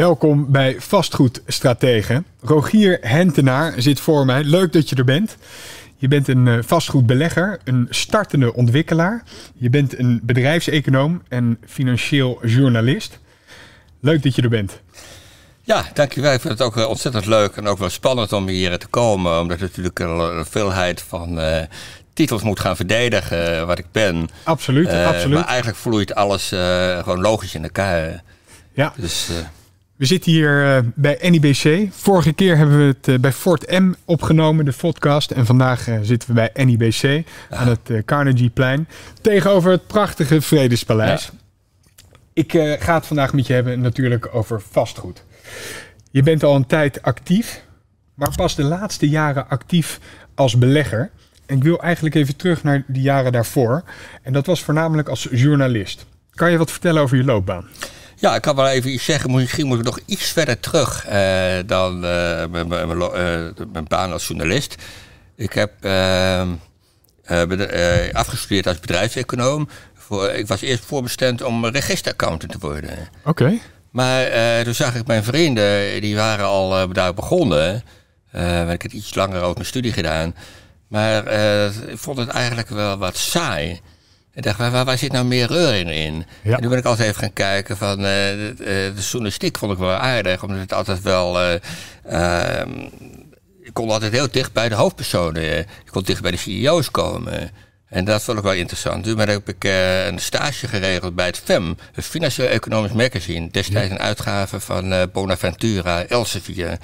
Welkom bij Vastgoedstrategen. Rogier Hentenaar zit voor mij. Leuk dat je er bent. Je bent een eh, vastgoedbelegger, een startende ontwikkelaar. Je bent een bedrijfseconoom en financieel journalist. Leuk dat je er bent. Ja, dankjewel. Ik vind het ook eh, ontzettend leuk en ook wel spannend om hier te komen. Omdat natuurlijk een veelheid van uh, titels moet gaan verdedigen wat ik ben. Absoluut, uh, absoluut. Maar eigenlijk vloeit alles gewoon logisch in elkaar. Ja. Dus, we zitten hier uh, bij NIBC. Vorige keer hebben we het uh, bij Fort M opgenomen, de podcast. En vandaag uh, zitten we bij NIBC ja. aan het Carnegieplein. Tegenover het prachtige Vredespaleis. Ja. Ik ga het vandaag met je hebben natuurlijk over vastgoed. Je bent al een tijd actief, maar pas de laatste jaren actief als belegger. En ik wil eigenlijk even terug naar de jaren daarvoor. En dat was voornamelijk als journalist. Kan je wat vertellen over je loopbaan? Ja, ik kan wel even iets zeggen. Misschien moet ik nog iets verder terug uh, dan uh, mijn, mijn, mijn, baan als journalist. Ik heb afgestudeerd als bedrijfseconoom. Voor, ik was eerst voorbestemd om registeraccountant te worden. Oké. Okay. Maar toen zag ik mijn vrienden, die waren al daar begonnen. Uh, ik heb iets langer ook mijn studie gedaan. Maar ik vond het eigenlijk wel wat saai. Ik dacht, waar, waar zit nou meer reuring in? Ja. En toen ben ik altijd even gaan kijken van... Uh, de, de, journalistiek vond ik wel aardig, omdat het altijd wel... Uh, uh, ik kon altijd heel dicht bij de hoofdpersonen. Ik kon dicht bij de CEO's komen. En dat vond ik wel interessant. Toen heb ik een stage geregeld bij het FEM, het Financieel Economisch Magazine. Destijds ja. een uitgave van Bonaventura, Elsevier.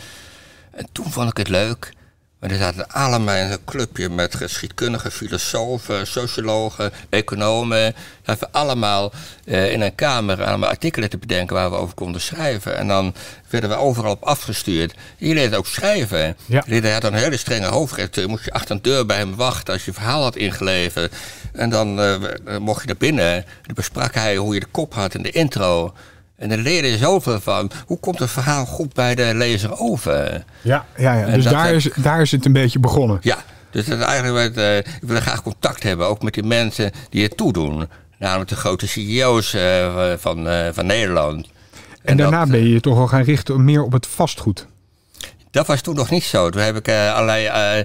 En toen vond ik het leuk maar er zaten allemaal in een clubje met geschiedkundige filosofen, sociologen, economen. Zaten allemaal eh, in een kamer allemaal artikelen te bedenken waar we over konden schrijven. En dan werden we overal op afgestuurd. Je leerde ook schrijven. Ja. Je had een hele strenge hoofdredacteur. Moest je achter een deur bij hem wachten als je verhaal had ingeleverd. En dan uh, mocht je naar binnen. Dan besprak hij hoe je de kop had in de intro. En dan leer je zoveel van. Hoe komt het verhaal goed bij de lezer over? Ja, ja, ja. dus daar, is, daar is het een beetje begonnen. Ja, dus dat eigenlijk, uh, ik wil graag contact hebben, ook met die mensen die het toedoen. Namelijk de grote CEO's uh, van, uh, van Nederland. En, en daarna dat, ben je je toch al gaan richten meer op het vastgoed. Dat was toen nog niet zo. Toen heb ik allerlei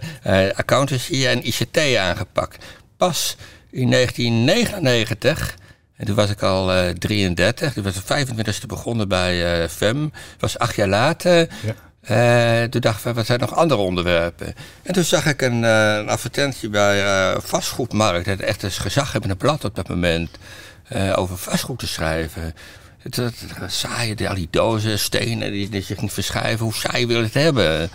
accountancy en ICT aangepakt. Pas in 1999 en toen was ik al uh, 33. Toen was ik 25e begonnen bij uh, FEM. Dat was acht jaar later. Ja. Uh, toen dacht ik, wat zijn nog andere onderwerpen? En toen zag ik een, een advertentie bij Vastgoedmarkt. Het echt een gezaghebbende blad op dat moment. over vastgoed te schrijven. Het, het, het saaie, al die dozen, stenen die, die zich niet verschuiven. Hoe saai wil het hebben?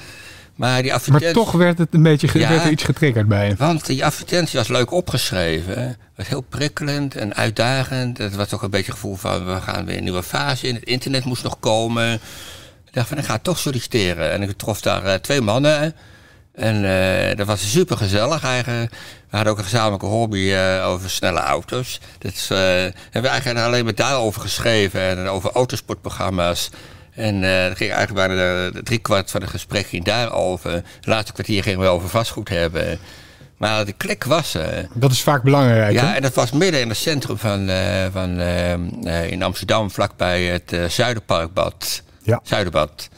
Maar, die advertentie... maar toch werd het een beetje ja, werd er iets getriggerd bij Want die advertentie was leuk opgeschreven. Was heel prikkelend en uitdagend. Het was toch een beetje het gevoel van we gaan weer een nieuwe fase in. Het internet moest nog komen. Ik dacht van ik ga toch solliciteren. En ik trof daar uh, twee mannen. En uh, dat was super gezellig eigenlijk. We hadden ook een gezamenlijke hobby uh, over snelle auto's. Dat hebben we eigenlijk alleen maar daarover geschreven. En over autosportprogramma's. En uh, ging eigenlijk bijna de, de driekwart van het gesprek ging daarover. Het laatste kwartier gingen we over vastgoed hebben. Maar de klik was er. Dat is vaak belangrijk. Ja, en dat was midden in het centrum van, uh, van uh, in Amsterdam, vlakbij het Zuiderparkbad. Ja. Zuiderbad.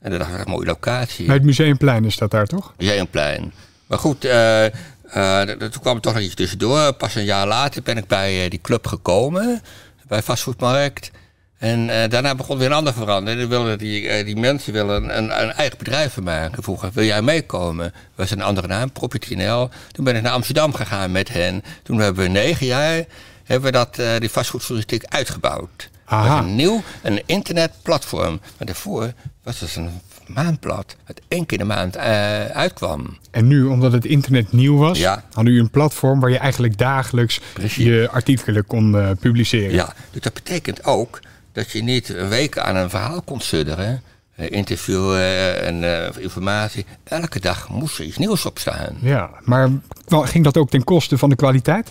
En dat ik, een mooie locatie. Bij het Museumplein is dat daar toch? Museumplein. Maar goed, toen kwam er toch nog iets tussendoor. Pas een jaar later ben ik bij die club gekomen, bij Vastgoedmarkt. En uh, daarna begon weer een ander veranderen. Wilden die, uh, die mensen willen een, een, een, eigen bedrijf maken. Vroegen, wil jij meekomen? Dat was een andere naam, Property.nl. Toen ben ik naar Amsterdam gegaan met hen. Toen hebben we negen jaar hebben we dat, uh, die vastgoedjournalistiek uitgebouwd. Aha. een nieuw een internetplatform. Maar daarvoor was het een maandblad dat één keer de maand uitkwam. En nu, omdat het internet nieuw was, ja. hadden u een platform waar je eigenlijk dagelijks Precies. je artikelen kon publiceren. Ja, dus dat betekent ook dat je niet een week aan een verhaal kon sudderen. Uh, interviewen en uh, informatie. Elke dag moest er iets nieuws op staan. Ja, maar ging dat ook ten koste van de kwaliteit?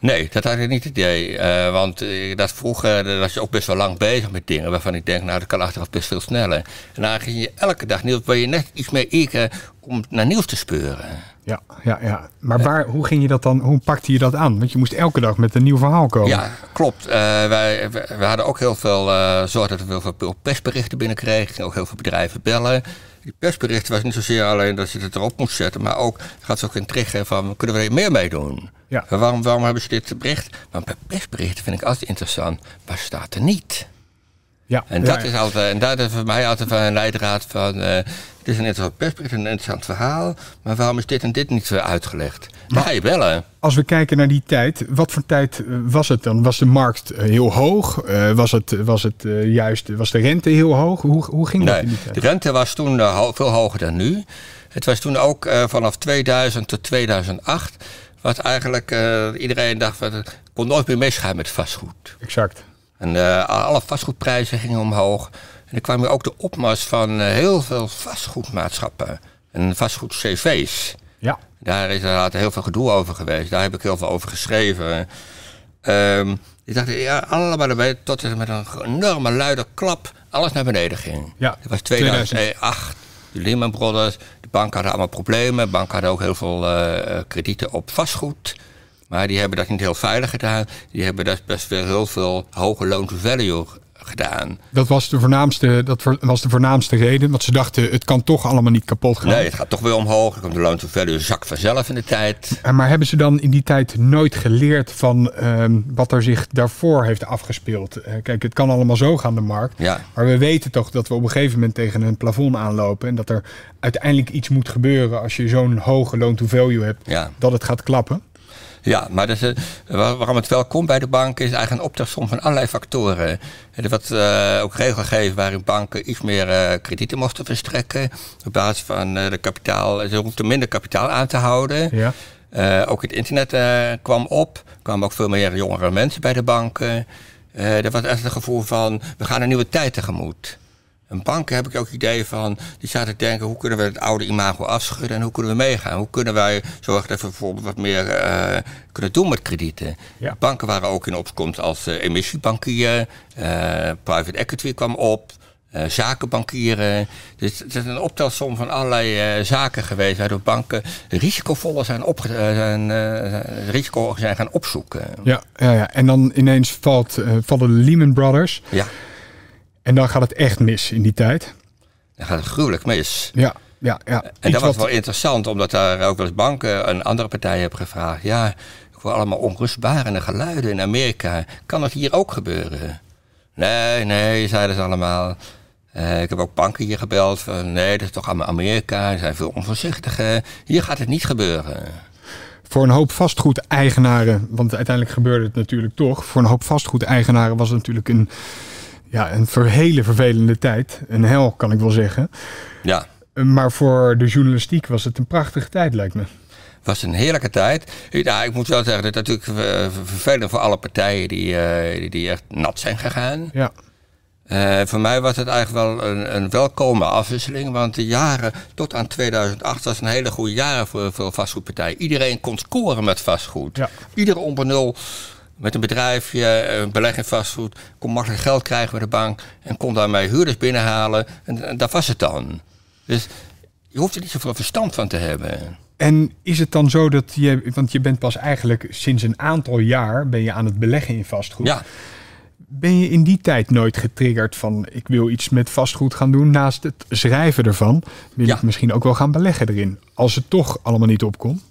Nee, dat had ik niet het idee. Uh, want uh, dat vroeger uh, was je ook best wel lang bezig met dingen waarvan ik denk, nou, dat kan achteraf best veel sneller. En dan ging je elke dag nieuws, wil je net iets meer eken om naar nieuws te speuren. Ja, ja, ja. Maar waar, hoe ging je dat dan, hoe pakte je dat aan? Want je moest elke dag met een nieuw verhaal komen. Ja, klopt. wij, we, hadden ook heel veel zorg dat we heel veel persberichten binnenkregen. Ook heel veel bedrijven bellen. Die persberichten was niet zozeer alleen dat je het erop moest zetten, maar ook gaat ze ook in trigger van kunnen we er meer mee doen? Ja. Waarom, waarom hebben ze dit bericht? Maar bij persberichten vind ik altijd interessant. Waar staat er niet? Ja, en, dat Is altijd, en dat is voor mij altijd een leidraad van... Uh, het is een interessant persbericht, een interessant verhaal... maar waarom is dit en dit niet uitgelegd? Ga je bellen. Als we kijken naar die tijd, wat voor tijd eh, was het dan? Was de markt eh, heel hoog? Uh, was het, was het juist, was de rente heel hoog? Hoe, hoe ging dat in die tijd? De rente was toen veel hoger dan nu. Het was toen ook vanaf 2000 tot 2008 wat eigenlijk uh, iedereen dacht, van, het kon nooit meer misgaan met vastgoed. Exact. En uh, alle vastgoedprijzen gingen omhoog. En er kwam ook de opmars van uh, heel veel vastgoedmaatschappen en vastgoed-CV's. Ja. Daar is inderdaad heel veel gedoe over geweest. Daar heb ik heel veel over geschreven. Um, die dachten, ja, allemaal erbij, tot het met een enorme luide klap alles naar beneden ging. Ja. Dat was 2008, de Lehman Brothers. De banken hadden allemaal problemen. De banken hadden ook heel veel uh, kredieten op vastgoed. Maar die hebben dat niet heel veilig gedaan. Die hebben dat best wel heel veel hoge loan-to-value gedaan. Dat was de voornaamste, dat was de voornaamste reden. Want ze dachten, het kan toch allemaal niet kapot gaan. Nee, het gaat toch weer omhoog. Dan komt de loan-to-value zak vanzelf in de tijd. Maar hebben ze dan in die tijd nooit geleerd van um, wat er zich daarvoor heeft afgespeeld? Uh, kijk, het kan allemaal zo gaan, de markt. Ja. Maar we weten toch dat we op een gegeven moment tegen een plafond aanlopen. En dat er uiteindelijk iets moet gebeuren als je zo'n hoge loan-to-value hebt. Ja. Dat het gaat klappen. Ja, maar dus, waarom het wel komt bij de banken is eigenlijk een optelsom van allerlei factoren. Er wordt uh, ook regelgeving waarin banken iets meer uh, kredieten moesten verstrekken. Op basis van de kapitaal, ze hoefden minder kapitaal aan te houden. Ja. ook het internet kwam op. Er kwamen ook veel meer jongere mensen bij de banken. er was echt het gevoel van, we gaan een nieuwe tijd tegemoet. Een bank heb ik ook idee van, die zaten te denken, hoe kunnen we het oude imago afschudden en hoe kunnen we meegaan? Hoe kunnen wij zorgen dat we bijvoorbeeld wat meer uh, kunnen doen met kredieten? Ja. Banken waren ook in opkomst als uh, emissiebankier, uh, private equity kwam op, zakenbankieren. Dus het is een optelsom van allerlei zaken geweest waardoor banken risicovoller zijn, opge zijn, risico zijn gaan opzoeken. Ja, ja, ja. en dan ineens valt, vallen de Lehman Brothers. Ja. En dan gaat het echt mis in die tijd. Dan gaat het gruwelijk mis. Ja, ja, ja. En dat was wel interessant, omdat daar ook wel eens banken en andere partijen hebben gevraagd. Ja, voor allemaal onrustbarende geluiden in Amerika. Kan dat hier ook gebeuren? Nee, nee, zeiden ze allemaal. Uh, ik heb ook banken hier gebeld van nee, dat is toch allemaal Amerika. Ze zijn veel onvoorzichtiger. Hier gaat het niet gebeuren. Voor een hoop vastgoedeigenaren, want uiteindelijk gebeurde het natuurlijk toch. Voor een hoop vastgoedeigenaren was het natuurlijk een ja, een hele vervelende tijd. Een hel, kan ik wel zeggen. Ja. Maar voor de journalistiek was het een prachtige tijd, lijkt me. Het was een heerlijke tijd. Ja, ik moet wel zeggen, dat het natuurlijk eh, vervelend voor alle partijen die, uh, die echt nat zijn gegaan. Ja. Uh, voor mij was het eigenlijk wel een, een welkome afwisseling. Want de jaren tot aan 2008 was een hele goede jaren voor, voor vastgoedpartijen. Iedereen kon scoren met vastgoed. Ja. Iedere onder met een bedrijfje, een beleg in vastgoed, kon makkelijk geld krijgen bij de bank en kon daarmee huurders binnenhalen. En, en daar was het dan. Dus je hoeft er niet zoveel verstand van te hebben. En is het dan zo dat je, want je bent pas eigenlijk sinds een aantal jaar ben je aan het beleggen in vastgoed. Ja. Ben je in die tijd nooit getriggerd van ik wil iets met vastgoed gaan doen naast het schrijven ervan? Wil ik misschien ook wel gaan beleggen erin? Als het toch allemaal niet opkomt?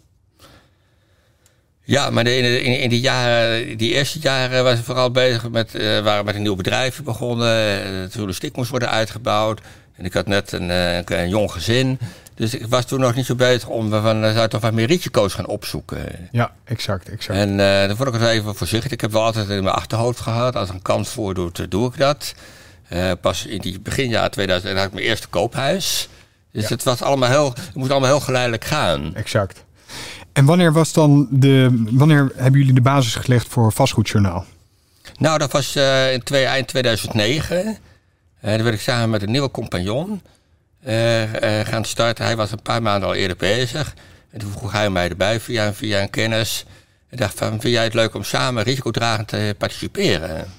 Ja, maar in, in, in, die jaren, die eerste jaren was ik vooral bezig met, uh, waren met een nieuw bedrijf begonnen. Het journalistiek moest worden uitgebouwd. En ik had net een, eh, een, een, jong gezin. Dus ik was toen nog niet zo bezig om van, zou toch wat meer risico's gaan opzoeken. Ja, exact, exact. En uh, dan vond ik het even voorzichtig. Ik heb wel altijd in mijn achterhoofd gehad, als een kans voordoet, doe ik dat. Uh, pas in die beginjaar 2000 had ik mijn eerste koophuis. Dus het was allemaal heel, het moest allemaal heel geleidelijk gaan. Exact. En wanneer was dan de. Wanneer hebben jullie de basis gelegd voor vastgoedjournaal? Nou, dat was uh, in eind 2009. Uh, dan werd ik samen met een nieuwe compagnon uh, gaan starten. Hij was een paar maanden al eerder bezig. En toen vroeg hij mij erbij via, via een kennis. Ik dacht van, vind jij het leuk om samen risicodragend te participeren?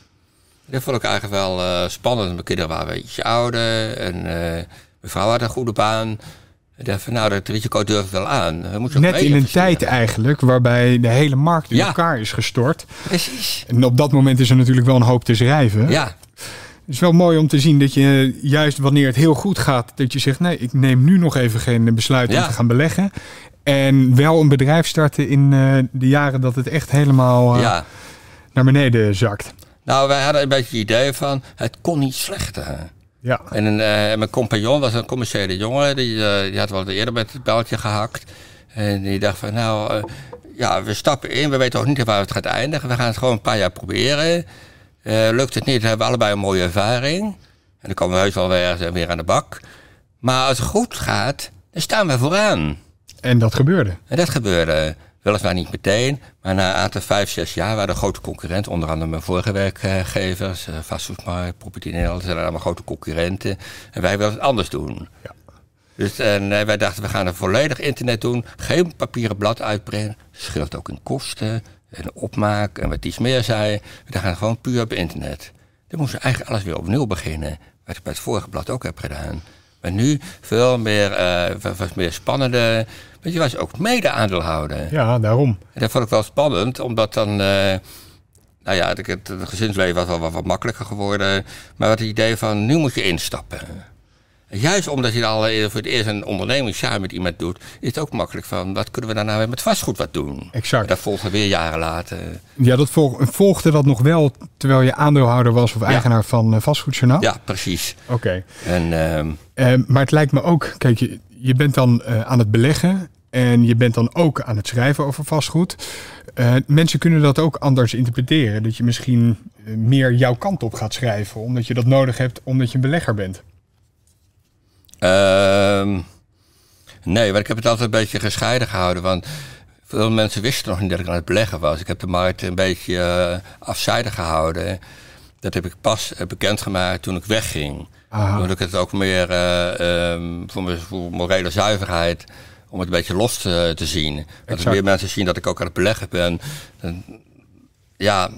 Dat vond ik eigenlijk wel spannend. Mijn kinderen waren een beetje ouder en mijn vrouw had een goede baan. Ik dacht van, nou, dat risico durf ik wel aan. We Net in een tijd eigenlijk waarbij de hele markt in elkaar is gestort. Precies. En op dat moment is er natuurlijk wel een hoop te schrijven. Ja. Het is wel mooi om te zien dat je juist wanneer het heel goed gaat, dat je zegt, nee, ik neem nu nog even geen besluit om te gaan beleggen. En wel een bedrijf starten in uh, de jaren dat het echt helemaal uh, ja. naar beneden zakt. Nou, wij hadden een beetje het idee van, het kon niet slechter. Ja. En een, uh, mijn compagnon was een commerciële jongen, die, die had wel eerder met het beltje gehakt. En die dacht van, nou, ja, we stappen in, we weten ook niet waar het gaat eindigen. We gaan het gewoon een paar jaar proberen. lukt het niet, dan hebben we allebei een mooie ervaring. En dan komen we heus wel weer, weer aan de bak. Maar als het goed gaat, dan staan we vooraan. En dat gebeurde. En dat gebeurde. Weliswaar niet meteen, maar na een aantal vijf, zes jaar waren er grote concurrenten. Onder andere mijn vorige werkgevers, Vastgoedmarkt, Property Nederland, zijn allemaal grote concurrenten. En wij wilden het anders doen. Ja. Dus en, wij dachten, we gaan een volledig internet doen. Geen papieren blad uitbrengen. Scheelt ook in kosten en opmaak en wat iets meer zei. We gaan gewoon puur op internet. Dan moesten we eigenlijk alles weer opnieuw beginnen. Wat ik bij het vorige blad ook heb gedaan. Maar nu veel meer, uh, was meer spannende. Want je was ook mede-aandeelhouder. Ja, daarom. En dat vond ik wel spannend, omdat dan. Uh, nou ja, het, het, gezinsleven was wel wat, wat, makkelijker geworden. Maar het idee van nu moet je instappen. Juist omdat je al voor het eerst een onderneming samen met iemand doet, is het ook makkelijk van wat kunnen we daarna weer met vastgoed wat doen. Exact. dat volgde weer jaren later. Ja, dat volgde dat nog wel terwijl je aandeelhouder was of eigenaar van uh, Vastgoedjournaal? Ja, precies. Oké. En. Uh, uh, maar het lijkt me ook, kijk, je, je bent dan uh, aan het beleggen en je bent dan ook aan het schrijven over vastgoed. Uh, mensen kunnen dat ook anders interpreteren. Dat je misschien meer jouw kant op gaat schrijven, omdat je dat nodig hebt, omdat je een belegger bent. Ehm, nee, want ik heb het altijd een beetje gescheiden gehouden. Want veel mensen wisten nog niet dat ik aan het beleggen was. Ik heb de markt een beetje afzijdig gehouden. Dat heb ik pas bekendgemaakt toen ik wegging. Aha. ik het ook meer uh, um, voor mijn morele zuiverheid om het een beetje los te, te zien. Dat exact. meer mensen zien dat ik ook aan het beleggen ben. Dan, ja,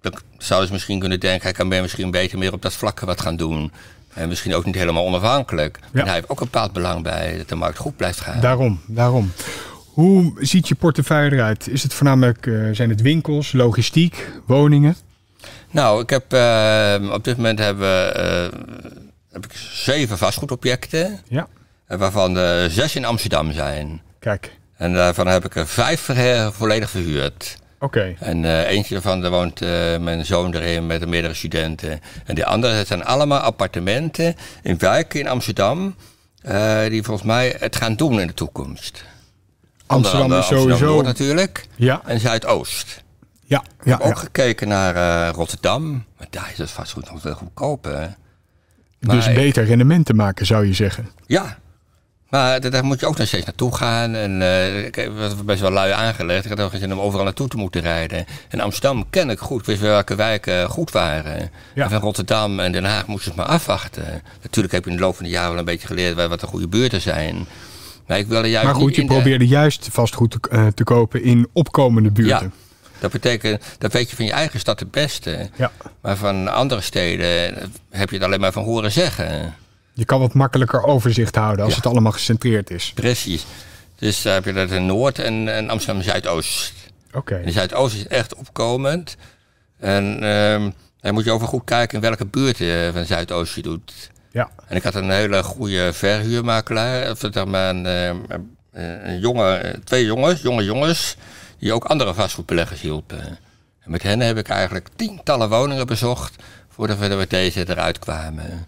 dan zouden ze misschien kunnen denken, hij kan misschien beter meer op dat vlakke wat gaan doen. En misschien ook niet helemaal onafhankelijk. Ja. En hij heeft ook een bepaald belang bij dat de markt goed blijft gaan. Daarom, daarom. Hoe ziet je portefeuille eruit? Is het voornamelijk, uh, zijn het winkels, logistiek, woningen? Nou, ik heb, uh, op dit moment hebben we heb ik zeven vastgoedobjecten. Ja. Waarvan er zes in Amsterdam zijn. Kijk. En daarvan heb ik er vijf volledig verhuurd. Oké. En uh, eentje daarvan, daar woont uh, mijn zoon erin met meerdere studenten. En de andere zijn allemaal appartementen in wijken in Amsterdam. Uh, die volgens mij het gaan doen in de toekomst. Amsterdam is sowieso... Amsterdam natuurlijk. Ja. En Zuidoost. Ja. Ik ja, heb ook gekeken naar Rotterdam. Maar daar is het vastgoed nog veel goedkoper. Dus beter rendement te maken, zou je zeggen. Ja, maar daar moet je ook nog steeds naartoe gaan. En uh, ik heb best wel lui aangelegd. Ik had ook geen zin om overal naartoe te moeten rijden. En Amsterdam ken ik goed. Wist welke wijken goed waren. Ja. En van Rotterdam en Den Haag moesten ze maar afwachten. Natuurlijk heb je in de loop van de jaren wel een beetje geleerd wat de goede buurten zijn. Maar ik wilde juist Maar goed, je probeerde juist vastgoed te, uh, te kopen in opkomende buurten. Ja. Dat betekent, dat weet je van je eigen stad het beste. Ja. Maar van andere steden heb je het alleen maar van horen zeggen. Je kan wat makkelijker overzicht houden als het allemaal gecentreerd is. Precies. Dus heb je dat in Noord en, en Amsterdam Zuidoost. Oké. Okay. Zuidoost is echt opkomend. En um, dan moet je over goed kijken in welke buurt je van Zuidoost je doet. Ja. En ik had een hele goede verhuurmakelaar. Of zeg maar een, een, een jonge, twee jongens, jonge jongens die ook andere vastgoedbeleggers hielpen. En met hen heb ik eigenlijk tientallen woningen bezocht voordat we met deze eruit kwamen.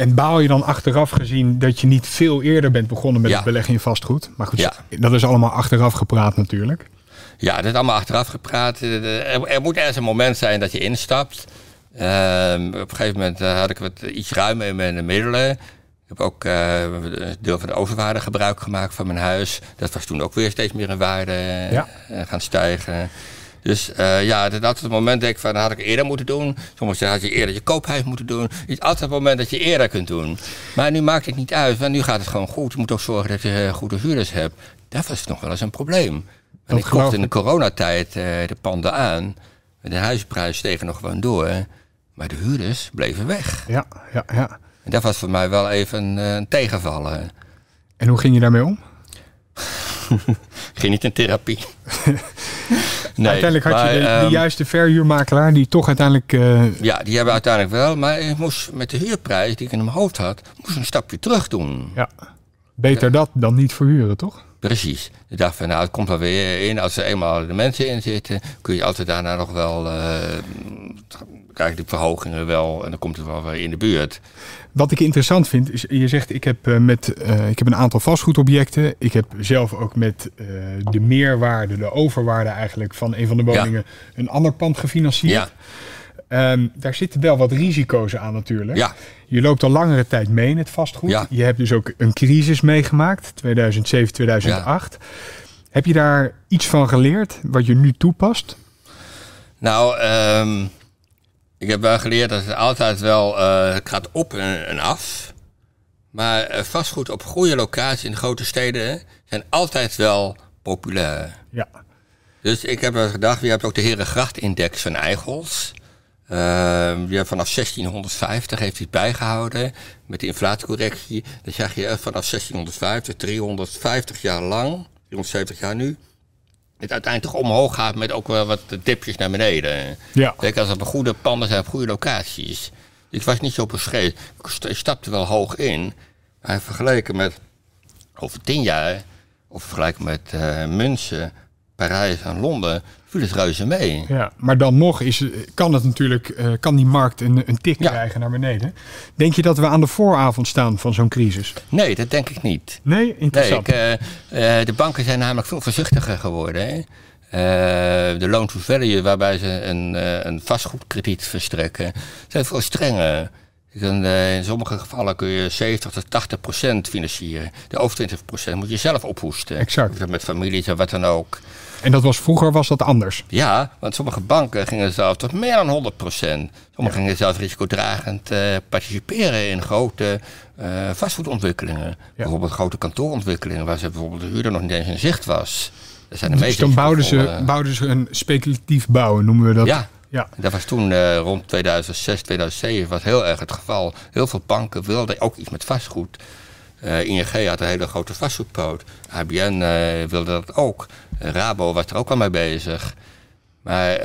En baal je dan achteraf gezien dat je niet veel eerder bent begonnen met het beleggen in vastgoed? Maar goed, ja. dat is allemaal achteraf gepraat natuurlijk. Ja, dat is allemaal achteraf gepraat. Er, er moet ergens een moment zijn dat je instapt. Uh, op een gegeven moment uh, had ik wat iets ruimer in mijn middelen. Ik heb ook uh, deel van de overwaarde gebruik gemaakt van mijn huis. Dat was toen ook weer steeds meer in waarde ja. gaan stijgen. Dus uh, ja, dat altijd het moment denk ik van, dat had ik eerder moeten doen. Sommigen zeggen, had je eerder je koophuis moeten doen. Het is altijd het moment dat je eerder kunt doen. Maar nu maakt het niet uit, want nu gaat het gewoon goed. Je moet ook zorgen dat je goede huurders hebt. Dat was nog wel eens een probleem. En ik kocht in de coronatijd uh, de panden aan. De huisprijs stegen nog gewoon door. Maar de huurders bleven weg. Ja, ja, ja. En dat was voor mij wel even een, een tegenvallen. En hoe ging je daarmee om? ging niet in therapie. nee, uiteindelijk had je de, de, ehm, juiste verhuurmakelaar die toch uiteindelijk... Uh... Ja, die hebben uiteindelijk wel. Maar ik moest met de huurprijs die ik in mijn hoofd had, moest een stapje terug doen. Ja, beter dat dan niet verhuren, toch? Precies. Ik dacht van nou, het komt wel weer in. Als er eenmaal de mensen in zitten, kun je altijd daarna nog wel... Uh, krijg je die verhogingen wel en dan komt het wel weer in de buurt. Wat ik interessant vind, is je zegt ik heb, uh, met, uh, ik heb een aantal vastgoedobjecten. Ik heb zelf ook met uh, de meerwaarde, de overwaarde eigenlijk van een van de woningen een ander pand gefinancierd. Ja. Um, daar zitten wel wat risico's aan natuurlijk. Ja. Je loopt al langere tijd mee in het vastgoed. Ja. Je hebt dus ook een crisis meegemaakt, 2007, 2008. Ja. Heb je daar iets van geleerd wat je nu toepast? Nou, um, ik heb wel geleerd dat het altijd wel uh, het gaat op en, en af. Maar uh, vastgoed op goede locaties in grote steden zijn altijd wel populair. Ja. Dus ik heb gedacht, je hebt ook de Herengracht-index van Eichels. Uh, ja, vanaf 1650 heeft hij het bijgehouden met de inflatiecorrectie. Dan zeg je vanaf 1650, 350 jaar lang, 370 jaar nu, het uiteindelijk toch omhoog gaat met ook wel wat dipjes naar beneden. Ja. Kijk, als het goede panden zijn op goede locaties. Ik was niet zo beschreven. Ik stapte wel hoog in. Maar vergeleken met over tien jaar, of vergelijken met uh, München, Parijs en Londen, viel het reuze mee. Ja, maar dan nog is, kan het natuurlijk, uh, kan die markt een, een tik ja. krijgen naar beneden. Denk je dat we aan de vooravond staan van zo'n crisis? Nee, dat denk ik niet. Nee, interessant. Nee, ik, uh, uh, de banken zijn namelijk veel voorzichtiger geworden. Hè? de loan to value, waarbij ze een, een vastgoedkrediet verstrekken, zijn veel strenger. In sommige gevallen kun je 70 tot 80 procent financieren. De over 20 procent moet je zelf ophoesten. Exact. Met families en wat dan ook. En dat was vroeger was dat anders? Ja, want sommige banken gingen zelf tot meer dan 100 procent. Sommigen ja. gingen zelf risicodragend uh, participeren in grote uh, vastgoedontwikkelingen. Ja. Bijvoorbeeld grote kantoorontwikkelingen waar ze bijvoorbeeld de huurder nog niet eens in zicht was. Dat zijn de dus dan bouwden ze, bouwden ze een speculatief bouwen, noemen we dat? Ja, ja. Dat was toen uh, rond 2006, 2007 was heel erg het geval. Heel veel banken wilden ook iets met vastgoed. Uh, ING had een hele grote vastgoedpoot. ABN uh, wilde dat ook. Rabo was er ook al mee bezig. Maar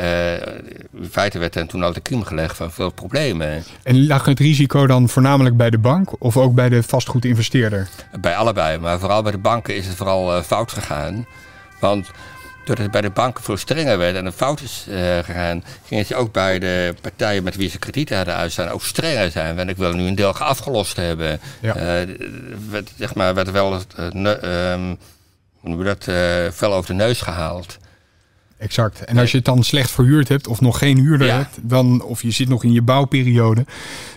in feite werd er toen al de kiem gelegd van veel problemen. En lag het risico dan voornamelijk bij de bank of ook bij de vastgoedinvesteerder? Bij allebei, maar vooral bij de banken is het vooral fout gegaan. Want doordat het bij de banken veel strenger werd en een fout is uh, gegaan, gingen ze ook bij de partijen met wie ze kredieten hadden uitstaan ook strenger zijn. Want ik wil nu een deel afgelost hebben. Ja. Werd, zeg maar, werd wel, um, we dat, fel over de neus gehaald. Exact. En als je het dan slecht verhuurd hebt of nog geen huurder Ja. hebt, dan, of je zit nog in je bouwperiode,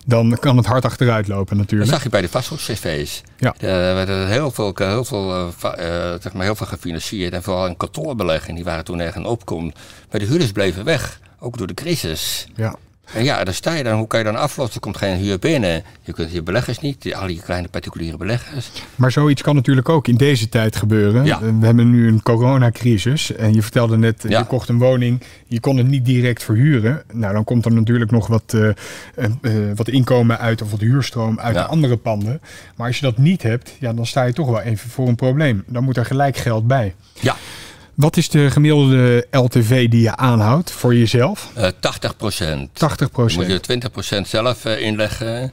dan kan het hard achteruit lopen Dat natuurlijk. zag je bij de vastgoed-cv's. Ja. Er werden heel veel, heel, veel, eh, eh, zeg maar heel veel gefinancierd. En vooral in kantoorbeleggingen, die waren toen erg een opkomst. Maar de huurders bleven weg, ook door de crisis. Ja. En ja, dan sta je dan, hoe kan je dan aflossen? Er komt geen huur binnen. Je kunt je beleggers niet, al die kleine particuliere beleggers. Maar zoiets kan natuurlijk ook in deze tijd gebeuren. Ja. We hebben nu een coronacrisis. En je vertelde net, eh, Ja. je kocht een woning. Je kon het niet direct verhuren. Nou, dan komt er natuurlijk nog wat, eh, eh, eh, wat inkomen uit of wat huurstroom uit Ja. de andere panden. Maar als je dat niet hebt, ja, dan sta je toch wel even voor een probleem. Dan moet er gelijk geld bij. Ja, Wat is de gemiddelde LTV die je aanhoudt voor jezelf? eh 80 procent. 80% Dan moet je procent. 20% zelf eh, inleggen.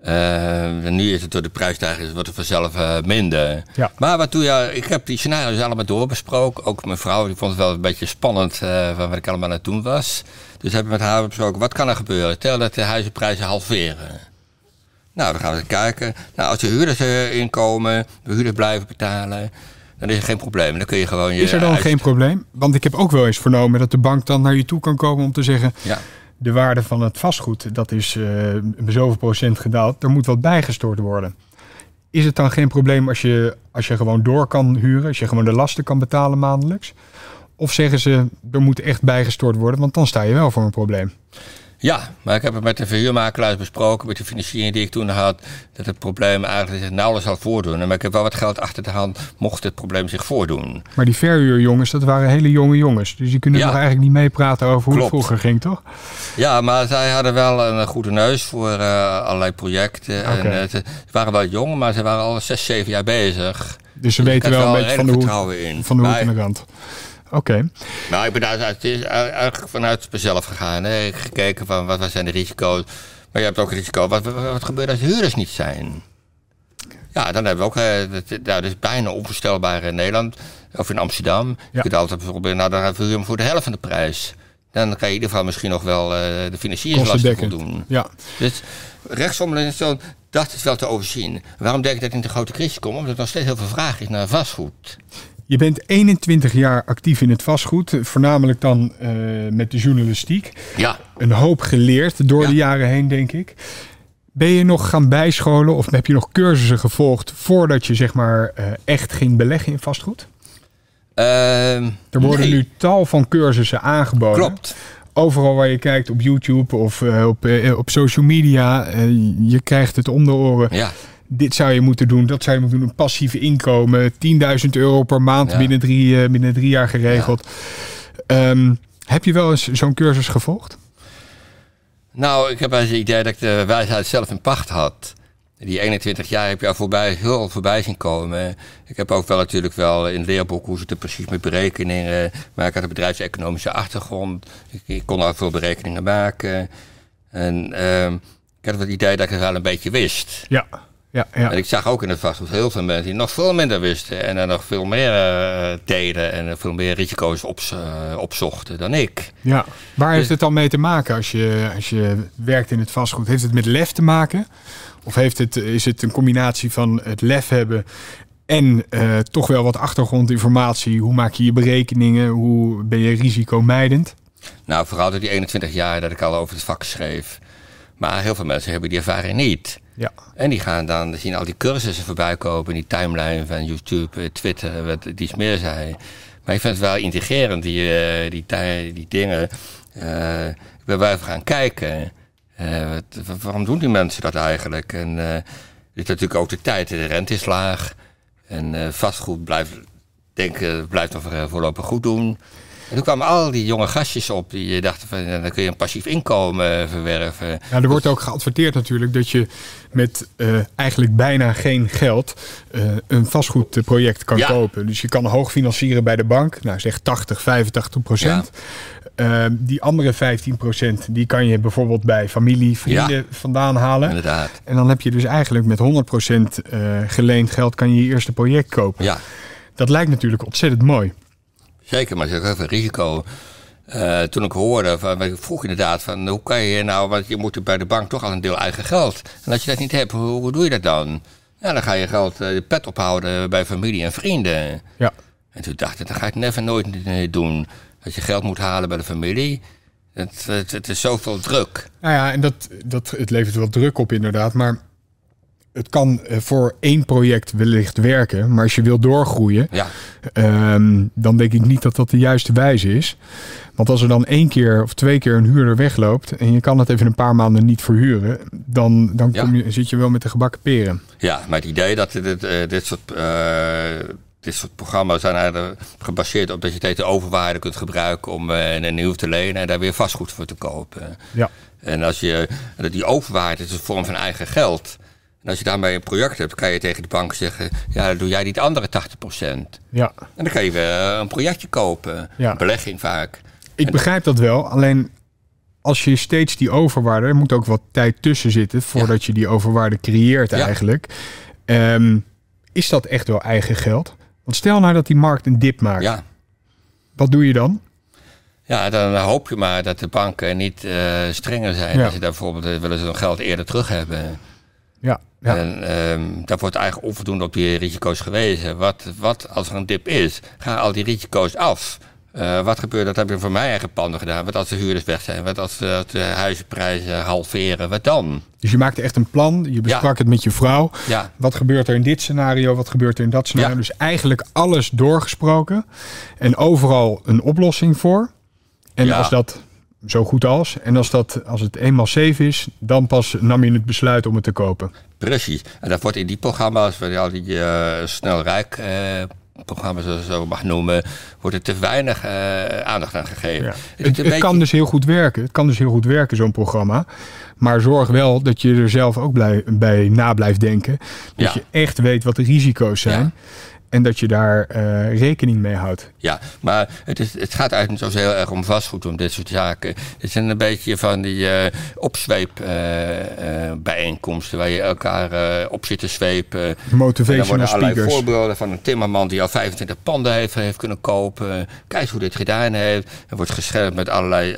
En nu is het door de prijsstijging wordt het vanzelf minder. Ja. Maar wat doe je? Ik heb die scenario's allemaal doorbesproken. Ook mijn vrouw die vond het wel een beetje spannend van wat ik allemaal aan het doen was. Dus heb ik met haar besproken, wat kan er gebeuren? Stel dat de huizenprijzen halveren. Nou, dan gaan we eens kijken. Nou, als de huurders inkomen, de huurders blijven betalen, dan is er geen probleem. Dan kun je gewoon je Is er dan geen probleem? Want ik heb ook wel eens vernomen dat de bank dan naar je toe kan komen om te zeggen... Ja. de waarde van het vastgoed, dat is eh zoveel procent gedaald. Er moet wat bijgestort worden. Is het dan geen probleem als je, als je gewoon door kan huren, als je gewoon de lasten kan betalen maandelijks? Of zeggen ze, er moet echt bijgestort worden, want dan sta je wel voor een probleem. Ja, maar ik heb het met de verhuurmakelaars besproken, met de financiering die ik toen had, dat het probleem eigenlijk zich nauwelijks zal voordoen. Maar ik heb wel wat geld achter de hand, mocht het probleem zich voordoen. Maar die verhuurjongens, dat waren hele jonge jongens. Dus die kunnen nog eigenlijk niet meepraten over hoe het vroeger ging, toch? Ja, maar zij hadden wel een goede neus voor uh, allerlei projecten. En, uh, ze waren wel jong, maar ze waren al zes, zeven jaar bezig. Dus ze weten wel een beetje van de, hoek, van de hoek en de rand. Oké. Nou, ik ben daar eigenlijk vanuit mezelf gegaan. Hè. Ik heb gekeken van wat, wat zijn de risico's. Maar je hebt ook risico. Wat, wat, gebeurt als huurders niet zijn? Ja, dan hebben we ook. Dat, nou, dat is bijna onvoorstelbaar in Nederland. Of in Amsterdam. Je kunt altijd bijvoorbeeld. Nou, dan verhuur je hem voor de helft van de prijs. Dan kan je in ieder geval misschien nog wel uh, de financieringslasten voldoen. Ja. Dus rechtsom zo, dat is wel te overzien. Waarom denk ik dat in de grote crisis kom? Omdat er nog steeds heel veel vraag is naar vastgoed. Je bent 21 jaar actief in het vastgoed, voornamelijk dan uh, met de journalistiek. Ja. Een hoop geleerd door de jaren heen, denk ik. Ben je nog gaan bijscholen of heb je nog cursussen gevolgd voordat je zeg maar uh, echt ging beleggen in vastgoed? Uh, er worden nee. nu tal van cursussen aangeboden. Klopt. Overal waar je kijkt op YouTube of uh, op, op social media, je krijgt het om de oren. Ja dit zou je moeten doen, dat zou je moeten doen. Een passief inkomen, 10.000 euro per maand Ja. binnen, drie, uh, binnen drie jaar geregeld. Um, heb je wel eens zo'n cursus gevolgd? Nou, ik heb het idee dat ik de wijsheid zelf in pacht had. Die 21 jaar heb je al voorbij, heel voorbij zien komen. Ik heb ook wel natuurlijk wel in het leerboek hoe ze het precies met berekeningen. Maar ik had een bedrijfseconomische achtergrond. Ik, ik kon al veel berekeningen maken. En uh, ik had het idee dat ik het wel een beetje wist. Ja. Ja, ja. En ik zag ook in het vastgoed heel veel mensen die nog veel minder wisten. En er nog veel meer uh, deden en veel meer risico's op, uh, opzochten dan ik. Ja, waar dus, heeft het dan mee te maken als je, als je werkt in het vastgoed? Heeft het met lef te maken? Of heeft het, is het een combinatie van het lef hebben en uh, toch wel wat achtergrondinformatie? Hoe maak je je berekeningen? Hoe ben je risicomijdend? Nou, vooral door die 21 jaar dat ik al over het vak schreef. Maar heel veel mensen hebben die ervaring niet. Ja. En die gaan dan zien al die cursussen voorbij kopen, die timeline van YouTube, Twitter, wat die is meer zei. Maar ik vind het wel integrerend, die, uh, die, dingen. Uh, ik ben even gaan kijken. Uh, wat, waarom doen die mensen dat eigenlijk? En er is natuurlijk ook de tijd, de rente is laag. En vastgoed blijft, denk blijft nog voorlopig goed doen. En toen kwamen al die jonge gastjes op die dachten van dan kun je een passief inkomen verwerven. Ja, er wordt ook geadverteerd natuurlijk dat je met uh, eigenlijk bijna geen geld uh, een vastgoedproject kan ja. kopen. Dus je kan hoog financieren bij de bank, nou zeg 80, 85 procent. Ja. Uh, die andere 15 procent die kan je bijvoorbeeld bij familie, vrienden Ja. vandaan halen. Inderdaad. En dan heb je dus eigenlijk met 100 procent geleend geld kan je je eerste project kopen. Ja. Dat lijkt natuurlijk ontzettend mooi. Zeker, maar er is ook risico. Uh, toen ik hoorde, van, ik vroeg inderdaad van hoe kan je nou, want je moet bij de bank toch al een deel eigen geld. En als je dat niet hebt, hoe, hoe doe je dat dan? Ja, dan ga je geld uh, de pet ophouden bij familie en vrienden. Ja. En toen dacht ik, dat ga ik never nooit doen. Als je geld moet halen bij de familie, het, het, het is zoveel druk. Nou ja, en dat, dat, het levert wel druk op inderdaad, maar het kan voor één project wellicht werken, maar als je wil doorgroeien, ja. um, dan denk ik niet dat dat de juiste wijze is. Want als er dan één keer of twee keer een huurder wegloopt en je kan het even een paar maanden niet verhuren, dan, dan kom je, zit je wel met de gebakken peren. Ja, maar het idee dat dit, dit soort. Uh, dit soort programma's zijn eigenlijk gebaseerd op dat je de overwaarde kunt gebruiken om uh, een nieuw te lenen en daar weer vastgoed voor te kopen. Ja. En als je die overwaarde is een vorm van eigen geld. En als je daarmee een project hebt, kan je tegen de bank zeggen: Ja, dan doe jij die andere 80%. Ja. En dan kan je weer een projectje kopen. Ja. Belegging vaak. Ik en begrijp dat wel. Alleen als je steeds die overwaarde, er moet ook wat tijd tussen zitten voordat ja. je die overwaarde creëert, ja. eigenlijk. Um, is dat echt wel eigen geld? Want stel nou dat die markt een dip maakt. Ja. Wat doe je dan? Ja, dan hoop je maar dat de banken niet uh, strenger zijn. Ja. Dat ze daar bijvoorbeeld willen ze hun geld eerder terug hebben. Ja, ja. En um, daar wordt eigenlijk onvoldoende op die risico's gewezen. Wat, wat als er een dip is, gaan al die risico's af. Uh, wat gebeurt, dat heb je voor mijn eigen panden gedaan. Wat als de huurders weg zijn? Wat als uh, de huizenprijzen halveren? Wat dan? Dus je maakte echt een plan. Je besprak ja. het met je vrouw. Ja. Wat gebeurt er in dit scenario? Wat gebeurt er in dat scenario? Ja. Dus eigenlijk alles doorgesproken. En overal een oplossing voor. En als dat zo goed als. En als, dat, als het eenmaal safe is, dan pas nam je het besluit om het te kopen. Precies. En dat wordt in die programma's, waar je al die uh, snel rijk uh, programma's zo mag noemen, wordt er te weinig uh, aandacht aan gegeven. Ja. Het, het, het kan dus heel goed werken. Het kan dus heel goed werken, zo'n programma. Maar zorg wel dat je er zelf ook blij, bij na blijft denken. Dat ja. je echt weet wat de risico's zijn. Ja. En dat je daar uh, rekening mee houdt. Ja, maar het, is, het gaat eigenlijk niet zo heel erg om vastgoed, om dit soort zaken. Het zijn een beetje van die uh, opzweepbijeenkomsten... waar je elkaar op zit te zwepen. Motivational en worden allerlei voorbeelden van een timmerman die al 25 panden heeft, heeft kunnen kopen. Kijk hoe dit gedaan heeft. Er wordt gescherpt met allerlei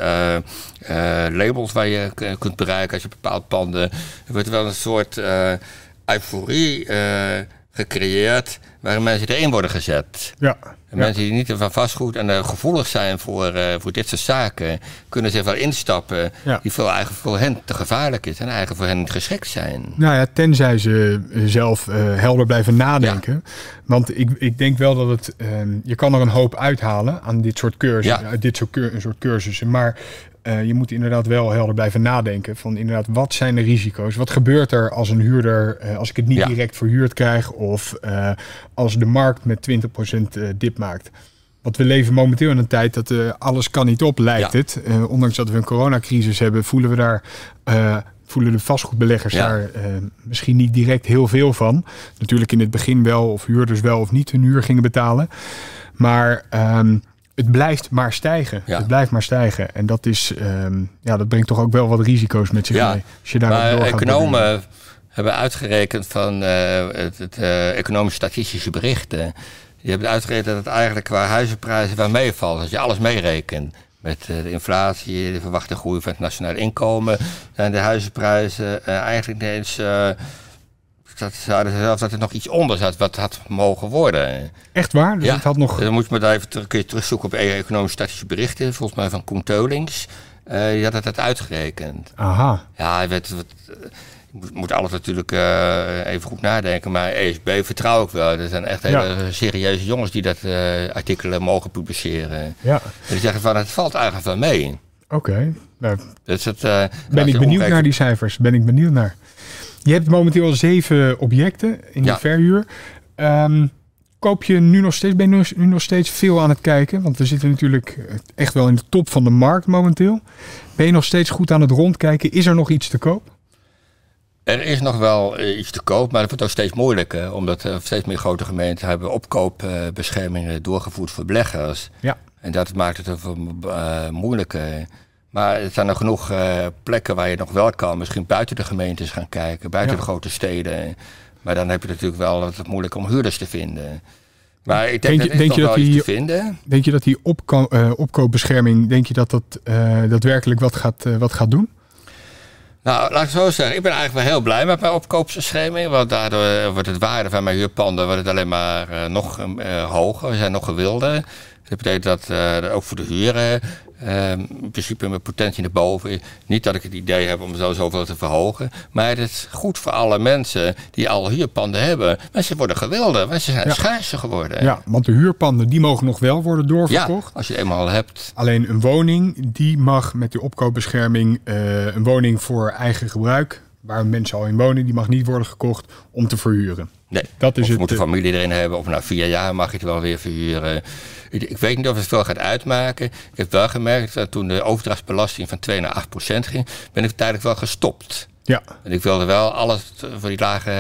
labels waar je kunt bereiken als je bepaald panden... Er wordt wel een soort euforie gecreëerd waarin mensen erin worden gezet. Ja. En mensen die niet van vastgoed en uh, gevoelig zijn voor, uh, voor dit soort zaken, kunnen zich wel instappen ja. die veel eigenlijk voor hen te gevaarlijk is en eigenlijk voor hen niet geschikt zijn. Nou ja, tenzij ze zelf uh, helder blijven nadenken. Ja. Want ik, ik denk wel dat het, je kan er een hoop uithalen aan dit soort cursussen, uit dit soort, cur soort cursussen. Maar uh, je moet inderdaad wel helder blijven nadenken van inderdaad wat zijn de risico's? Wat gebeurt er als een huurder, uh, als ik het niet ja. direct verhuurd krijg of uh, als de markt met 20% dip maakt? Want we leven momenteel in een tijd dat alles kan niet op, lijkt ja. het. ondanks dat we een coronacrisis hebben, voelen we daar voelen de vastgoedbeleggers ja. daar misschien niet direct heel veel van. Natuurlijk in het begin wel, of huurders wel of niet hun huur gingen betalen. Maar um, het blijft maar stijgen. Ja. Het blijft maar stijgen. En dat, is, um, ja, dat brengt toch ook wel wat risico's met zich ja. mee. Als je daar maar economen hebben uitgerekend van uh, het, het uh, economische statistische berichten. Die hebben uitgerekend dat het eigenlijk qua huizenprijzen wel meevalt. Als je alles meerekent. Met uh, de inflatie, de verwachte groei van het nationaal inkomen, zijn de huizenprijzen eigenlijk niet eens dat, zelfs dat er nog iets onder zat wat had mogen worden. Echt waar? Dus ja. het had nog... Dan moet je maar even terug, kun je terugzoeken op economische statistische berichten. Volgens mij van Koen Teulings. Uh, die had het uitgerekend. Aha. Ja, werd, wat, je moet, moet alles natuurlijk uh, even goed nadenken. Maar ESB vertrouw ik wel. Er zijn echt hele ja. serieuze jongens die dat uh, artikelen mogen publiceren. Ja. En die zeggen van het valt eigenlijk wel mee. Oké. Okay. Nou, dus het, ben ik benieuwd naar die cijfers. Ben ik benieuwd naar. Je hebt momenteel zeven objecten in ja. de verhuur. Um, koop je nu nog steeds, ben je nu nog steeds veel aan het kijken? Want we zitten natuurlijk echt wel in de top van de markt momenteel. Ben je nog steeds goed aan het rondkijken? Is er nog iets te koop? Er is nog wel uh, iets te koop, maar het wordt ook steeds moeilijker. Omdat uh, steeds meer grote gemeenten hebben opkoopbeschermingen doorgevoerd voor beleggers. Ja. En dat maakt het even moeilijker. Maar er zijn er genoeg uh, plekken waar je nog wel kan. Misschien buiten de gemeentes gaan kijken, buiten ja. de grote steden. Maar dan heb je natuurlijk wel het moeilijk om huurders te vinden. Maar ik denk, denk, dat, denk je dat die, te vinden. Denk je dat die opko uh, opkoopbescherming, denk je dat dat uh, daadwerkelijk wat gaat, wat gaat doen? Nou, laat ik zo zeggen. Ik ben eigenlijk wel heel blij met mijn opkoopbescherming. Want daardoor wordt het waarde van mijn huurpanden wordt het alleen maar nog hoger. We zijn nog gewilder. Dat betekent dat uh, ook voor de huren uh, in principe mijn potentie naar boven. Niet dat ik het idee heb om zo zoveel te verhogen. Maar het is goed voor alle mensen die al huurpanden hebben. Maar ze worden gewilder, want ze zijn ja. schaarser geworden. Ja, want de huurpanden die mogen nog wel worden doorverkocht. Ja, als je eenmaal hebt. Alleen een woning die mag met die opkoopbescherming uh, een woning voor eigen gebruik. Waar mensen al in wonen, die mag niet worden gekocht om te verhuren. Nee, dat is of het, moet een familie erin hebben. Of na vier jaar mag je het wel weer verhuren. Ik weet niet of het veel gaat uitmaken. Ik heb wel gemerkt dat toen de overdrachtsbelasting van 2 naar 8 procent ging, ben ik tijdelijk wel gestopt. Ja. En ik wilde wel alles voor die lage,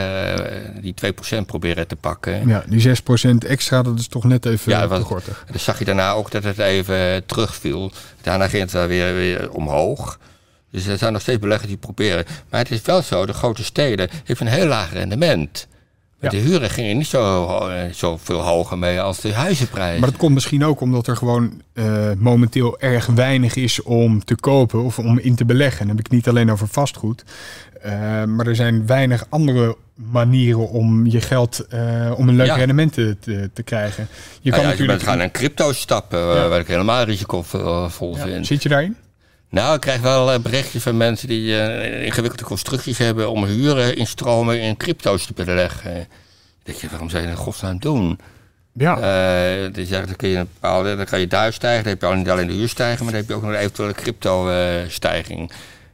die 2 procent proberen te pakken. Ja, die 6 procent extra, dat is toch net even ja, te gortig. Dus zag je daarna ook dat het even terugviel. Daarna ging het wel weer, weer omhoog. Dus er zijn nog steeds beleggers die proberen. Maar het is wel zo, de grote steden hebben een heel laag rendement. Ja. De huren gingen niet zo, zo veel hoger mee als de huizenprijzen. Maar dat komt misschien ook omdat er gewoon uh, momenteel erg weinig is om te kopen of om in te beleggen. Dan heb ik het niet alleen over vastgoed. Uh, maar er zijn weinig andere manieren om je geld, uh, om een leuk ja. rendement te, te, krijgen. Je kan ja, natuurlijk je gaan een crypto stappen, waar ik helemaal risicovol vind. Zit je daarin? Nou, ik krijg wel berichtjes van mensen die uh, ingewikkelde constructies hebben om huren instromen in crypto's te beleggen. denk je, waarom zou je dat in godsnaam doen? Ja. Uh, die zegt, dan, kun je een bepaalde, dan kan je duif stijgen. Dan heb je al niet alleen de huurstijging, maar dan heb je ook nog een eventuele crypto-stijging.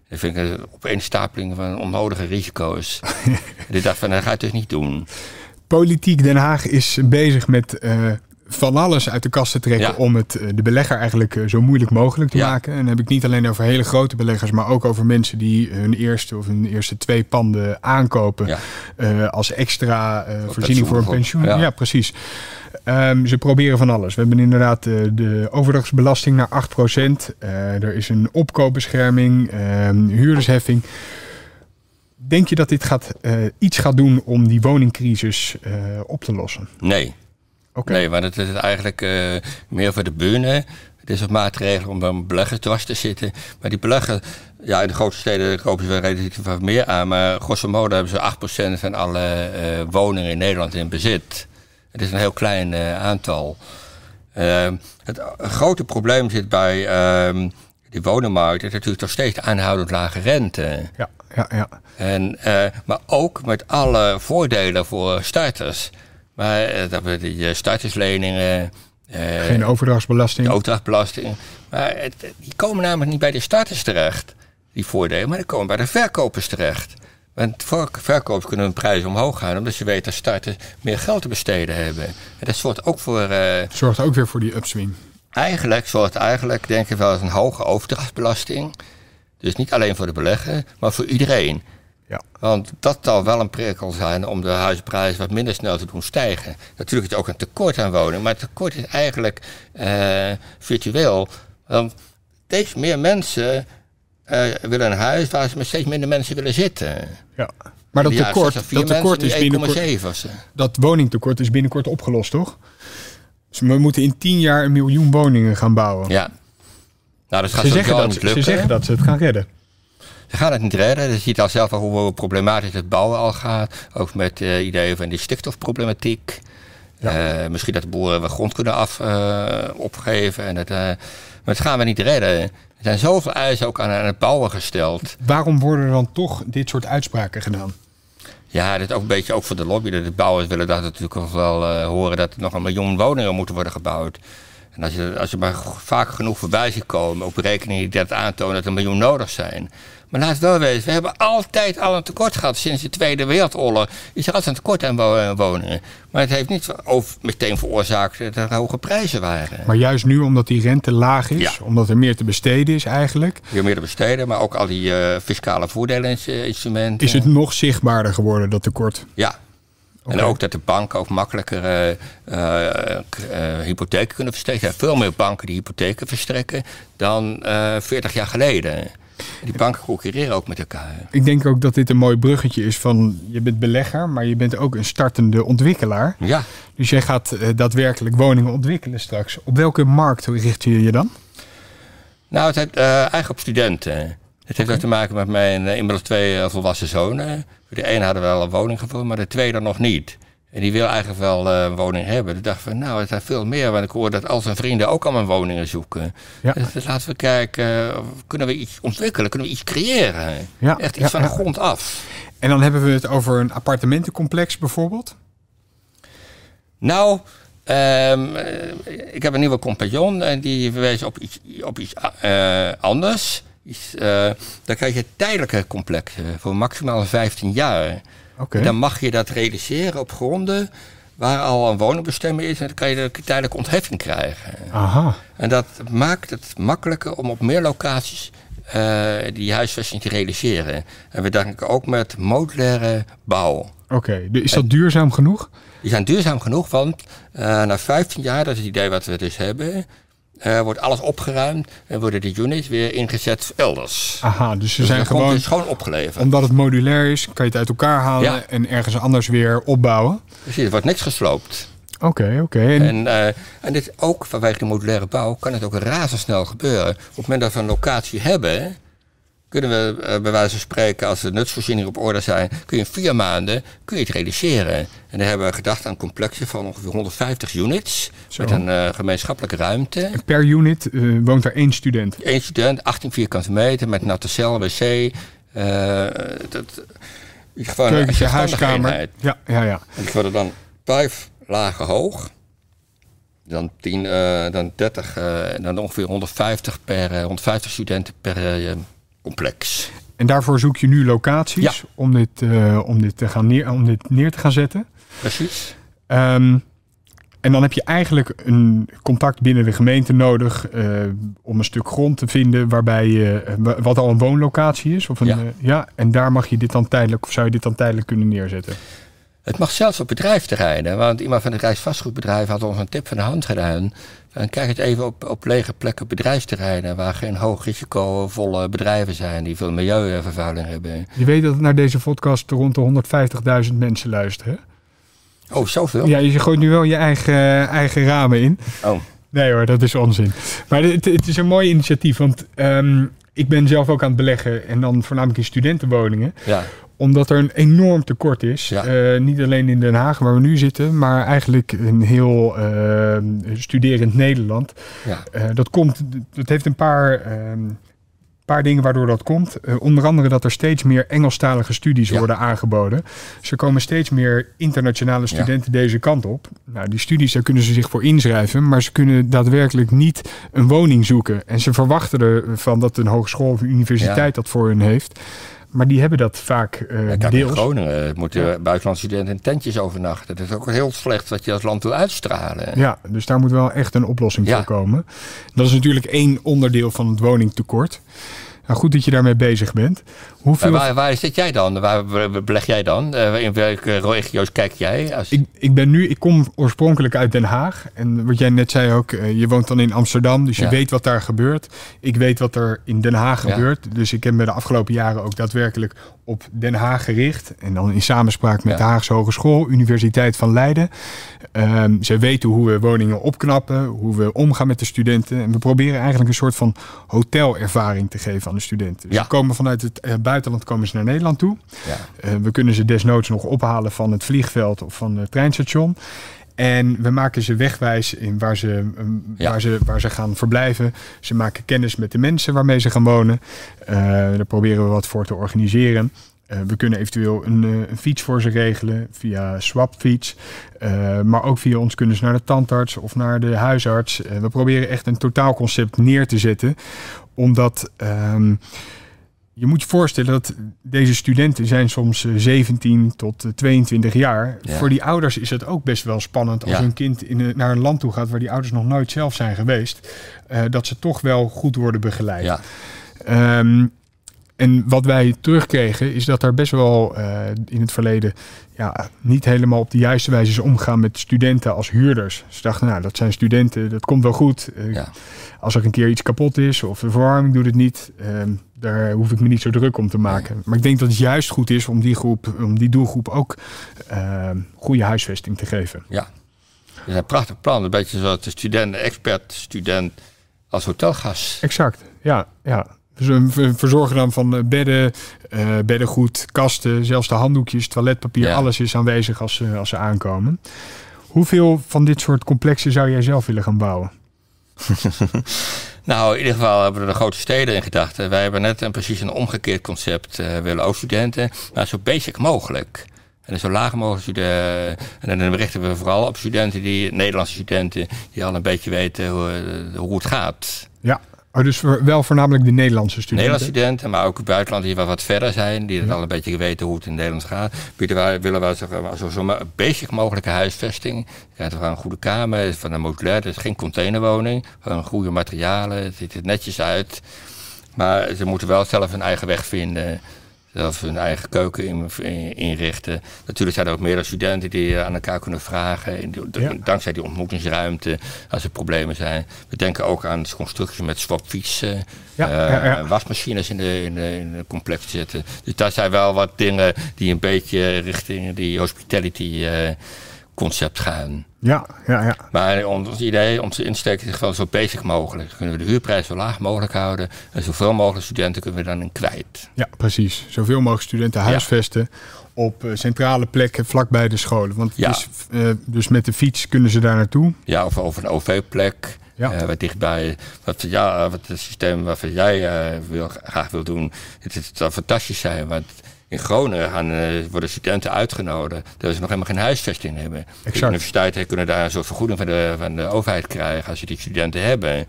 dat vind ik een opeenstapeling van onnodige risico's. ik dacht van, dat ga je dus niet doen. Politiek Den Haag is bezig met van alles uit de kast te trekken om het, eh, de belegger eigenlijk eh, zo moeilijk mogelijk te maken. En dan heb ik niet alleen over hele grote beleggers, maar ook over mensen die hun eerste of hun eerste twee panden aankopen uh, als extra uh, voorziening voor een pensioen. Ja, precies. Um, ze proberen van alles. We hebben inderdaad de, de overdrachtsbelasting naar 8%. Uh, er is een opkoopbescherming, um, huurdersheffing. Denk je dat dit gaat, iets gaat doen om die woningcrisis op te lossen? Nee. Nee, maar het is eigenlijk uh, meer voor de bühne. Het is een maatregel om een belegger dwars te zitten. Maar die belegger, ja, in de grote steden kopen ze wel relatief wat meer aan. Maar grosso modo hebben ze 8% van alle uh, woningen in Nederland in bezit. Het is een heel klein uh, aantal. Ehm, het grote probleem zit bij ehm, die wonenmarkt. is natuurlijk nog steeds aanhoudend lage rente. Ja, ja, ja. En, maar ook met alle voordelen voor starters. Maar eh, dat we die eh, startersleningen. Eh, Geen overdrachtsbelasting. De overdrachtsbelasting. Maar het, die komen namelijk niet bij de starters terecht, die voordelen, maar die komen bij de verkopers terecht. Want voor verkopers kunnen hun prijzen omhoog gaan, omdat ze weten dat starters meer geld te besteden hebben. En dat zorgt ook voor. Uh, zorgt ook weer voor die upswing. Eigenlijk zorgt eigenlijk, denk ik wel, eens een hoge overdrachtsbelasting. Dus niet alleen voor de belegger, maar voor iedereen. Ja. Want dat zal wel een prikkel zijn om de huisprijzen wat minder snel te doen stijgen. Natuurlijk is het ook een tekort aan woningen, maar het tekort is eigenlijk uh, virtueel. Want steeds meer mensen uh, willen een huis waar ze met steeds minder mensen willen zitten. Ja. Maar dat tekort, dat tekort is binnenkort. Dat woningtekort is binnenkort opgelost, toch? Dus we moeten in tien jaar een miljoen woningen gaan bouwen. Ja. Nou, dat gaat ze zeggen dat, Ze zeggen dat ze het gaan redden. Ze gaan het niet redden. Je ziet al zelf al hoe problematisch het bouwen al gaat. Ook met uh, ideeën van die stikstofproblematiek. Ja. Uh, misschien dat de boeren wel grond kunnen af, uh, opgeven. En het, maar dat gaan we niet redden. Er zijn zoveel eisen ook aan, aan het bouwen gesteld. Waarom worden er dan toch dit soort uitspraken gedaan? Ja, dat is ook een beetje ook voor de lobby. De bouwers willen dat natuurlijk wel horen dat er nog een miljoen woningen moeten worden gebouwd. En als je, als je maar vaak genoeg voorbij ziet komen, op berekeningen die dat aantonen dat er een miljoen nodig zijn. Maar laat het wel weten, we hebben altijd al een tekort gehad sinds de Tweede Wereldoorlog. Is er altijd een tekort aan woningen. Maar het heeft niet over, meteen veroorzaakt dat er hoge prijzen waren. Maar juist nu, omdat die rente laag is, omdat er meer te besteden is eigenlijk. Ja, meer te besteden, maar ook al die uh, fiscale voordelinstrumenten. Is het nog zichtbaarder geworden, dat tekort? Ja, En ook dat de banken ook makkelijker uh, uh, hypotheken kunnen verstrekken. Er zijn veel meer banken die hypotheken verstrekken dan 40 jaar geleden. Die banken concurreren ook met elkaar. Ik denk ook dat dit een mooi bruggetje is van je bent belegger, maar je bent ook een startende ontwikkelaar. Ja. Dus jij gaat uh, daadwerkelijk woningen ontwikkelen straks. Op welke markt richt je je dan? Nou, het heeft uh, eigenlijk op studenten. Het heeft ook te maken met mijn uh, inmiddels twee volwassen zonen. De ene hadden wel een woning gevonden, maar de tweede nog niet. En die wil eigenlijk wel uh, een woning hebben. Ik dacht van, nou, het zijn veel meer. Want ik hoor dat al zijn vrienden ook allemaal woningen zoeken. Ja. Dus, dus laten we kijken, kunnen we iets ontwikkelen? Kunnen we iets creëren? Ja. Echt iets van de grond af. En dan hebben we het over een appartementencomplex bijvoorbeeld? Nou, um, ik heb een nieuwe compagnon en die verwees op iets, op iets uh, anders. Iets, uh, dan krijg je tijdelijke complexen voor maximaal 15 jaar. Dan mag je dat realiseren op gronden waar al een woningbestemming is. En dan kan je de tijdelijke ontheffing krijgen. Aha. En dat maakt het makkelijker om op meer locaties uh, die huisvesting te realiseren. En we denken ook met modulaire bouw. Oké, is dat duurzaam genoeg? Die zijn duurzaam genoeg, want uh, na 15 jaar, dat is het idee wat we dus hebben, uh, wordt alles opgeruimd en worden de units weer ingezet elders. Aha, dus ze dus zijn gewoon, gewoon opgeleverd. Omdat het modulair is, kan je het uit elkaar halen en ergens anders weer opbouwen. Precies, er wordt niks gesloopt. Oké, oké. En, en, uh, en, dit ook vanwege de modulaire bouw kan het ook razendsnel gebeuren. Op het moment dat we een locatie hebben, kunnen we uh, bij wijze van spreken, als de nutsvoorzieningen op orde zijn, kun je in vier maanden kun je het realiseren. En dan hebben we gedacht aan een complexje van ongeveer 150 units met een uh, gemeenschappelijke ruimte. En per unit uh, woont er één student? Eén student, 18 vierkante meter met natte cel, wc. dat, gewoon Keukentje, huiskamer. Ja, ja, ja. En die worden dan vijf lagen hoog. dan, 10, uh, dan 30, uh, dan ongeveer 150, per, 150 studenten per complex. En daarvoor zoek je nu locaties ja. om, dit, om, dit te gaan neer, om dit neer te gaan zetten? Precies. Um, en dan heb je eigenlijk een contact binnen de gemeente nodig uh, om een stuk grond te vinden waarbij je, uh, wat al een woonlocatie is. Of een, ja. Ja. En daar mag je dit dan tijdelijk, of zou je dit dan tijdelijk kunnen neerzetten? Het mag zelfs op bedrijfsterreinen, want iemand van het Rijksvastgoedbedrijf had ons een tip van de hand gedaan. En kijk het even op, op lege plekken bedrijfsterreinen waar geen hoog risicovolle bedrijven zijn die veel milieuvervuiling hebben. Je weet dat naar deze podcast rond de 150.000 mensen luisteren. Oh, zoveel? Ja, je gooit nu wel je eigen, eigen ramen in. Oh. Nee hoor, dat is onzin. Maar het, het is een mooi initiatief, want um, ik ben zelf ook aan het beleggen en dan voornamelijk in studentenwoningen. Ja. Omdat er een enorm tekort is. Ja. Uh, niet alleen in Den Haag, waar we nu zitten, maar eigenlijk een heel uh, studerend Nederland. Ja. Uh, dat komt, dat heeft een paar paar dingen waardoor dat komt. Onder andere dat er steeds meer Engelstalige studies Ja. worden aangeboden. Dus er komen steeds meer internationale studenten deze kant op. Nou, die studies, daar kunnen ze zich voor inschrijven, maar ze kunnen daadwerkelijk niet een woning zoeken. En ze verwachten ervan dat een hogeschool of een universiteit dat voor hun heeft. Maar die hebben dat vaak eh, Ja, in. Groningen moeten Ja. buitenlandse studenten in tentjes overnachten. Dat is ook heel slecht wat je als land wil uitstralen. Ja, dus daar moet wel echt een oplossing Ja. voor komen. Dat is natuurlijk één onderdeel van het woningtekort. Nou, goed dat je daarmee bezig bent. Hoeveel... Waar, waar zit jij dan? Waar beleg jij dan? Eh, in welke regio's kijk jij? Als... Ik, ik ben nu, ik kom oorspronkelijk uit Den Haag. En wat jij net zei ook, eh, je woont dan in Amsterdam, dus je Ja. weet wat daar gebeurt. Ik weet wat er in Den Haag Ja. gebeurt. Dus ik heb me de afgelopen jaren ook daadwerkelijk op Den Haag gericht. En dan in samenspraak met Ja. de Haagse Hogeschool, Universiteit van Leiden. Ehm zij weten hoe we woningen opknappen, hoe we omgaan met de studenten. En we proberen eigenlijk een soort van hotelervaring te geven aan de studenten. Dus Ja. ze komen vanuit het eh, buitenland komen ze naar Nederland toe. Ja. Eh, we kunnen ze desnoods nog ophalen van het vliegveld of van het treinstation. En we maken ze wegwijs in waar ze, ehm, Ja. waar, ze, waar ze gaan verblijven. Ze maken kennis met de mensen waarmee ze gaan wonen. Eh, daar proberen we wat voor te organiseren. Eh, we kunnen eventueel een, eh, een fiets voor ze regelen via Swapfiets. Eh, maar ook via ons kunnen ze naar de tandarts of naar de huisarts. We proberen echt een totaalconcept neer te zetten. Omdat ehm, je moet je voorstellen dat deze studenten zijn soms eh, 17 tot eh, 22 jaar. Ja. Voor die ouders is het ook best wel spannend als Ja. hun kind in, een- naar een land toe gaat waar die ouders nog nooit zelf zijn geweest. eh, dat ze toch wel goed worden begeleid. Ja. Ehm, en wat wij terugkregen is dat daar best wel eh, in het verleden ja, niet helemaal op de juiste wijze is omgegaan met studenten als huurders. Ze dachten, nou, dat zijn studenten, dat komt wel goed. Eh, Ja. Als er een keer iets kapot is of de verwarming doet het niet, ehm, daar hoef ik me niet zo druk om te maken. Maar ik denk dat het juist goed is om die, groep, om die doelgroep ook ehm, goede huisvesting te geven. Ja. Dat is een prachtig plan. Een beetje zoals de student, de expert student als hotelgast. Exact, ja. ja. Dus we verzorgen dan van eh, bedden, eh, beddengoed, kasten, zelfs de handdoekjes, toiletpapier, Ja. alles is aanwezig als, ze- als ze aankomen. Hoeveel van dit soort complexen zou jij zelf willen gaan bouwen? Nou, in ieder geval hebben we de grote steden in gedachten. Wij hebben net een, precies een omgekeerd concept. eh willen ook studenten, maar zo basic mogelijk. En zo laag mogelijk studenten. En dan richten we vooral op studenten, die, Nederlandse studenten, die al een beetje weten hoe, eh, hoe het gaat. Ja, oh, dus wel voornamelijk de Nederlandse studenten. Nederlandse studenten, maar ook buitenland die wel wat verder zijn, die het al een beetje weten hoe het in Nederland gaat. Bieden wij, willen wij zo, zo, basic mogelijke huisvesting. Je krijgt een goede kamer, van een modulair, het is geen containerwoning. Gewoon goede materialen, het ziet er netjes uit. Maar ze moeten wel zelf hun eigen weg vinden. Zelf hun eigen keuken in- in- inrichten. Natuurlijk zijn er ook meerdere studenten die eh, aan elkaar kunnen vragen. Ja. Dankzij die ontmoetingsruimte, als er problemen zijn. We denken ook aan constructies met swapfietsen. Ja, eh, ja, wasmachines in de, in, de, in de complex zitten. Dus daar zijn wel wat dingen die een beetje richting die hospitality eh, concept gaan. Ja, ja, ja. Maar ons idee, onze insteek is gewoon zo basic mogelijk. Kunnen we de huurprijs zo laag mogelijk houden. En zoveel mogelijk studenten kunnen we dan in kwijt. Ja, precies. Zoveel mogelijk studenten huisvesten op eh, centrale plekken vlakbij de scholen. Want Ja. is, eh, dus met de fiets kunnen ze daar naartoe. Ja, of over een OV-plek. Ja. eh, wat dichtbij. Wat, ja, wat het systeem waarvan jij wil, graag wil doen. Het, het zou fantastisch zijn. Want In Groningen gaan, eh, worden studenten uitgenodigd terwijl ze nog helemaal geen huisvesting hebben. Exact. De universiteiten kunnen daar een soort vergoeding van de, van de overheid krijgen als ze die studenten hebben.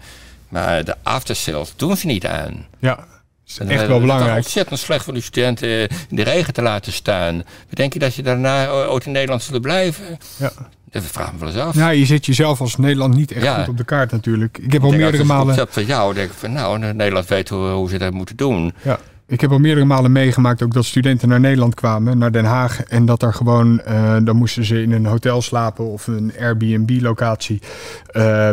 Maar de aftersales doen ze niet aan. Ja, dat is echt eh, wel Het is belangrijk. ontzettend slecht voor die studenten in de regen te laten staan. Denk je dat je daarna ooit in Nederland zullen blijven? Ja. Dat vraag ik me wel eens af. Ja, je zet jezelf als Nederland niet echt Ja. goed op de kaart natuurlijk. Ik heb al Ik meerdere malen... concept van jou, denk ik van nou, Nederland weet hoe, hoe ze dat moeten doen. Ja, ik heb al meerdere malen meegemaakt ook dat studenten naar Nederland kwamen, naar Den Haag. En dat er gewoon, eh, dan moesten ze in een hotel slapen of een Airbnb-locatie. eh,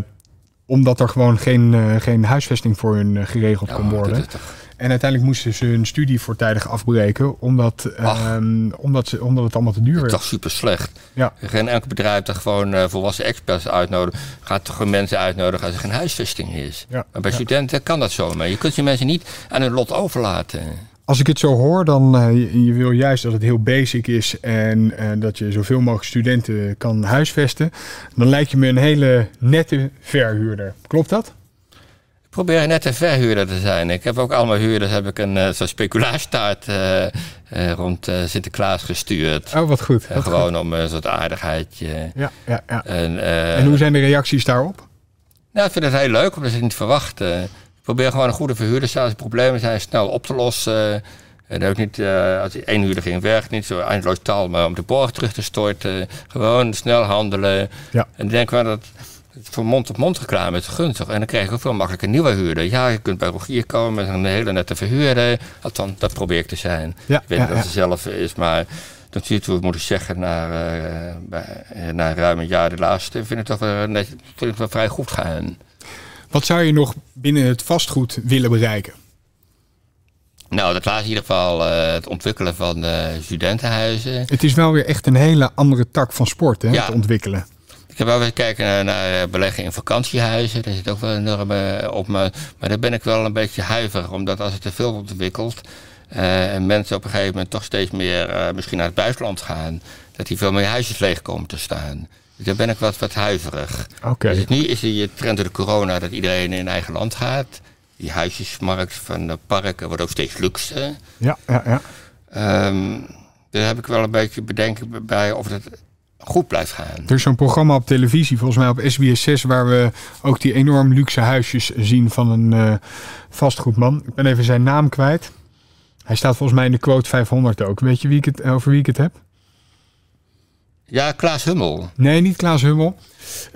omdat er gewoon geen, eh, geen huisvesting voor hun geregeld kon worden. dat is toch- En uiteindelijk moesten ze hun studie voortijdig afbreken, omdat, ehm, omdat, ze, omdat het allemaal te duur dat is werd. toch super slecht. Ja. Geen enkel bedrijf dat gewoon eh, volwassen experts uitnodigen. Gaat toch gewoon mensen uitnodigen als er geen huisvesting is. Ja. Maar bij Ja. studenten kan dat zomaar. Je kunt je mensen niet aan hun lot overlaten. Als ik het zo hoor, dan uh, je, je, wil juist dat het heel basic is en uh, dat je zoveel mogelijk studenten kan huisvesten. Dan lijkt je me een hele nette verhuurder. Klopt dat? Probeer net een verhuurder te zijn. Ik heb ook allemaal huurders, heb ik een uh, zo'n speculaastaart uh, rond Sinterklaas gestuurd. Oh, wat goed. Wat gewoon goed. om een soort aardigheidje. Ja, ja, ja. En, en, hoe zijn de reacties daarop? Nou, ik vind het heel leuk, omdat ze het niet verwachten. Ik probeer gewoon een goede verhuurder te zijn. Als er problemen zijn, snel op te lossen. En ook niet, uh, als één huurder ging weg, niet zo eindeloos taal, maar om de borg terug te storten. Gewoon snel handelen. Ja. En ik denk wel dat voor mond-op-mond reclame is gunstig. En dan krijg je ook veel makkelijker nieuwe huurder. Ja, je kunt bij Rogier komen met een hele nette verhuurder. Althans, dat probeer ik te zijn. Ja, ik weet ja, niet ja. dat ze zelf is, maar tot nu toe moet ik zeggen, na, uh, bij, na ruim een jaar de laatste, vind ik het toch wel, net, vind ik wel vrij goed gaan. Wat zou je nog binnen het vastgoed willen bereiken? Nou, dat laat in ieder geval uh, het ontwikkelen van uh, studentenhuizen. Het is wel weer echt een hele andere tak van sport, hè, ja. het ontwikkelen. Ik heb wel eens kijken naar, naar, beleggen in vakantiehuizen. Daar zit ook wel enorm op me. Maar daar ben ik wel een beetje huiverig. Omdat als het te veel ontwikkelt. Uh, en mensen op een gegeven moment toch steeds meer uh, misschien naar het buitenland gaan. Dat die veel meer huisjes leeg komen te staan. Dus daar ben ik wat, wat huiverig. Okay. Dus nu is die trend door de corona dat iedereen in eigen land gaat. Die huisjesmarkt van de parken wordt ook steeds luxe. Ja, ja, ja. Um, daar heb ik wel een beetje bedenken bij of het goed blijft gaan. Er is zo'n programma op televisie, volgens mij op SBS 6, waar we ook die enorm luxe huisjes zien van een uh, vastgoedman. Ik ben even zijn naam kwijt. Hij staat volgens mij in de quote 500 ook. Weet je wie ik het, over wie ik het heb? Ja, Klaas Hummel. Nee, niet Klaas Hummel.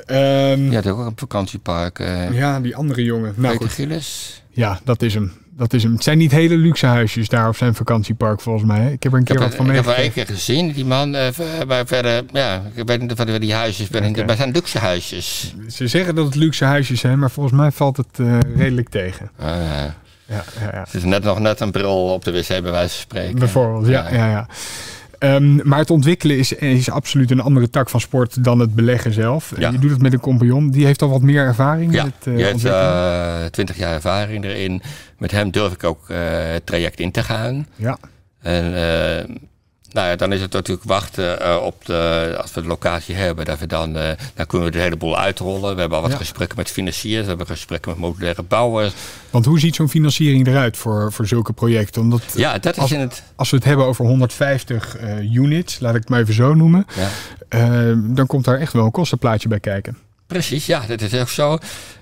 Um, ja, dat ook een vakantiepark. Uh, ja, die andere jongen. Nou, Peter Gillis. Ja, dat is hem. Dat is hem. Het zijn niet hele luxe huisjes daar op zijn vakantiepark volgens mij. Ik heb er een keer wat van Ik heb er één keer gezien, die man. Uh, maar verder, ja, ik weet niet of die huisjes ben. Okay. Maar zijn luxe huisjes. Ze zeggen dat het luxe huisjes zijn, maar volgens mij valt het uh, redelijk tegen. Uh, ja. Ja, ja, ja. Het is net nog net een bril op de wc bij wijze van spreken. Bijvoorbeeld, ja, ja, ja. Um, maar het ontwikkelen is, is absoluut een andere tak van sport dan het beleggen zelf. Ja. Je doet het met een compagnon. Die heeft al wat meer ervaring ja, met uh, die heeft uh, 20 jaar ervaring erin. Met hem durf ik ook uh, het traject in te gaan. Ja. En nou ja, dan is het natuurlijk wachten uh, op de, als we de locatie hebben, dat we dan, uh, dan kunnen we de hele boel uitrollen. We hebben al wat Ja. gesprekken met financiers, we hebben gesprekken met modulaire bouwers. Want hoe ziet zo'n financiering eruit voor, voor zulke projecten? Omdat Ja, dat is als, in het. als we het hebben over 150 uh, units, laat ik het maar even zo noemen, Ja. dan komt daar echt wel een kostenplaatje bij kijken. Precies, ja, dat is ook zo.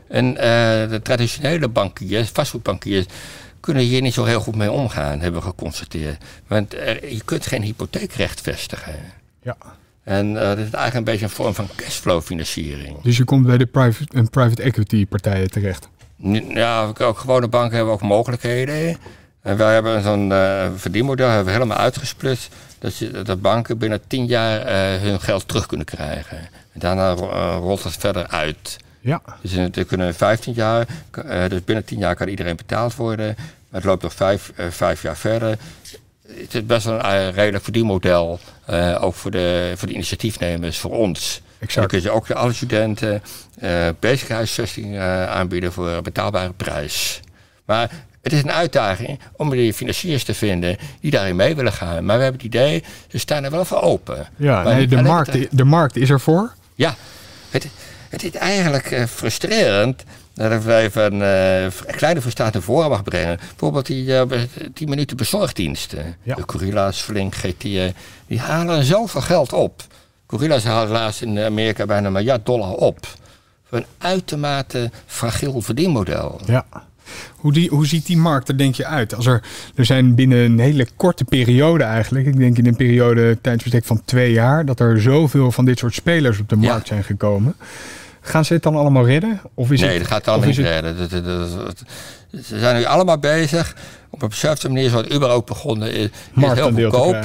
En de traditionele bankiers, vastgoedbankiers, kunnen hier niet zo heel goed mee omgaan, hebben we geconstateerd. Want er, je kunt geen hypotheekrecht vestigen. Ja. En uh, dat is eigenlijk een beetje een vorm van cashflow financiering. Dus je komt bij de private, en private equity partijen terecht. Ja, ook gewone banken hebben ook mogelijkheden. En wij hebben zo'n uh, verdienmodel hebben we helemaal uitgesplitst. Dat, je, dat banken binnen 10 jaar uh, hun geld terug kunnen krijgen. En daarna rolt het verder uit. Ja. Dus er kunnen 15 jaar, dus binnen 10 jaar kan iedereen betaald worden. Het loopt nog vijf, vijf jaar verder. Het is best wel een redelijk verdienmodel. ook voor de, voor de initiatiefnemers, voor ons. Exact. Dan kun je ook alle studenten uh, bezighuisvesting uh, aanbieden voor een betaalbare prijs. Maar het is een uitdaging om die financiers te vinden die daarin mee willen gaan. Maar we hebben het idee, ze staan er wel voor open. Ja, nee, de, markt, de markt is er voor. Ja, het, het is eigenlijk uh, frustrerend dat wij even een kleine verstaat voren mag brengen. Bijvoorbeeld die uh, 10 minuten bezorgdiensten. Ja. De Gorilla's, Flink, GT, die halen zoveel geld op. Gorilla's halen laatst in Amerika bijna een miljard dollar op. Voor een uitermate fragiel verdienmodel. Ja. Hoe, die, hoe ziet die markt er denk je uit? Als er, er zijn binnen een hele korte periode eigenlijk, ik denk in een periode tijdsbestek van twee jaar, dat er zoveel van dit soort spelers op de markt zijn gekomen. Gaan ze het dan allemaal redden? Of is nee, het, dat gaat allemaal niet redden. ze zijn nu allemaal bezig. Op een dezelfde manier zoals Uber ook begonnen is. heel goedkoop.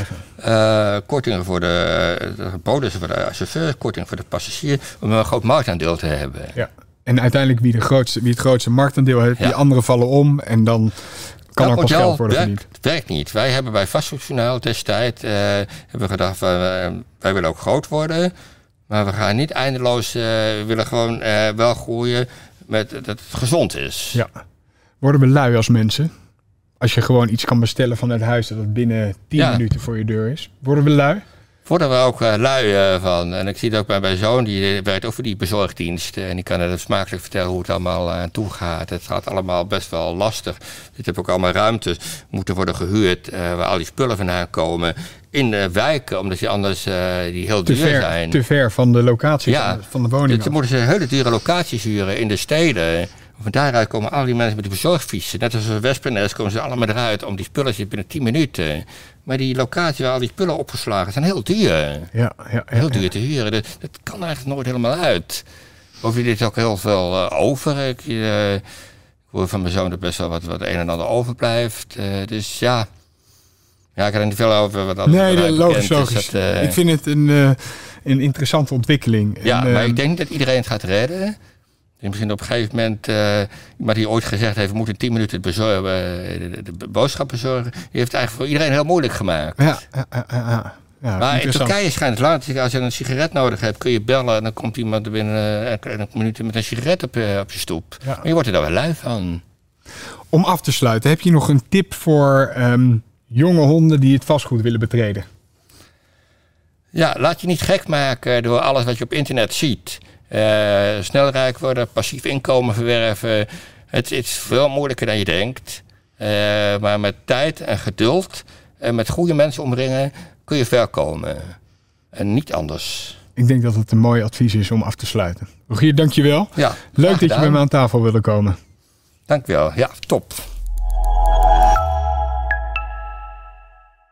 Uh, kortingen voor de, de bonussen voor de chauffeur, korting voor de passagier. Om een groot marktaandeel te hebben. Ja. En uiteindelijk wie, de grootste, wie het grootste marktaandeel heeft, die anderen vallen om. En dan kan er pas geld worden verdiend. Het werkt niet. Wij hebben bij Vastgoedjournaal destijds uh, hebben gedacht, uh, wij willen ook groot worden. Maar we gaan niet eindeloos, uh, we willen gewoon wel groeien met dat het gezond is. Ja. Worden we lui als mensen? Als je gewoon iets kan bestellen vanuit huis dat het binnen 10 minuten voor je deur is. Worden we lui? Worden we ook uh, lui uh, van. En ik zie het ook bij mijn zoon, die werkt over die bezorgdienst. En die kan het smakelijk vertellen hoe het allemaal aan toe gaat. Het gaat allemaal best wel lastig. Dit heb ook allemaal ruimtes moeten worden gehuurd waar al die spullen vandaan komen. In de wijken, omdat je anders die heel duur zijn. Te ver van de locatie ja, van, de, woning. Dan moeten ze hele dure locaties huren in de steden. Van daaruit komen al die mensen met de bezorgfietsen. Net als Wespennest komen ze allemaal eruit om die spullen binnen 10 minuten. Maar die locatie waar al die spullen opgeslagen zijn heel duur. Ja, ja, ja heel duur te huren. Dat, dat, kan eigenlijk nooit helemaal uit. Of je dit ook heel veel uh, over. Ik, uh, ik hoor van mijn zoon dat best wel wat, wat een en ander overblijft. Uh, dus ja. Ja, ik kan er niet veel over wat Nee, de logisch, logisch. Dat, ik vind het een, een interessante ontwikkeling. Ja, maar ik denk dat iedereen het gaat redden. En misschien op een gegeven moment, uh, iemand die ooit gezegd heeft, we moeten 10 minuten bezorgen, uh, de, de, boodschap bezorgen, die heeft het eigenlijk voor iedereen heel moeilijk gemaakt. Ja, ja, ja, ja. maar in Turkije schijnt het later, als je een sigaret nodig hebt, kun je bellen en dan komt iemand binnen een minuut met een sigaret op, op je stoep. Maar je wordt er dan wel lui van. Om af te sluiten, heb je nog een tip voor um, jonge honden die het vastgoed willen betreden? Ja, laat je niet gek maken door alles wat je op internet ziet. Uh, snel rijk worden, passief inkomen verwerven. Het, is veel moeilijker dan je denkt. Uh, maar met tijd en geduld en met goede mensen omringen kun je ver komen. En niet anders. Ik denk dat het een mooi advies is om af te sluiten. Rogier, dankjewel. Ja, Leuk dat je bij me aan tafel wilde komen. Dankjewel. Ja, top.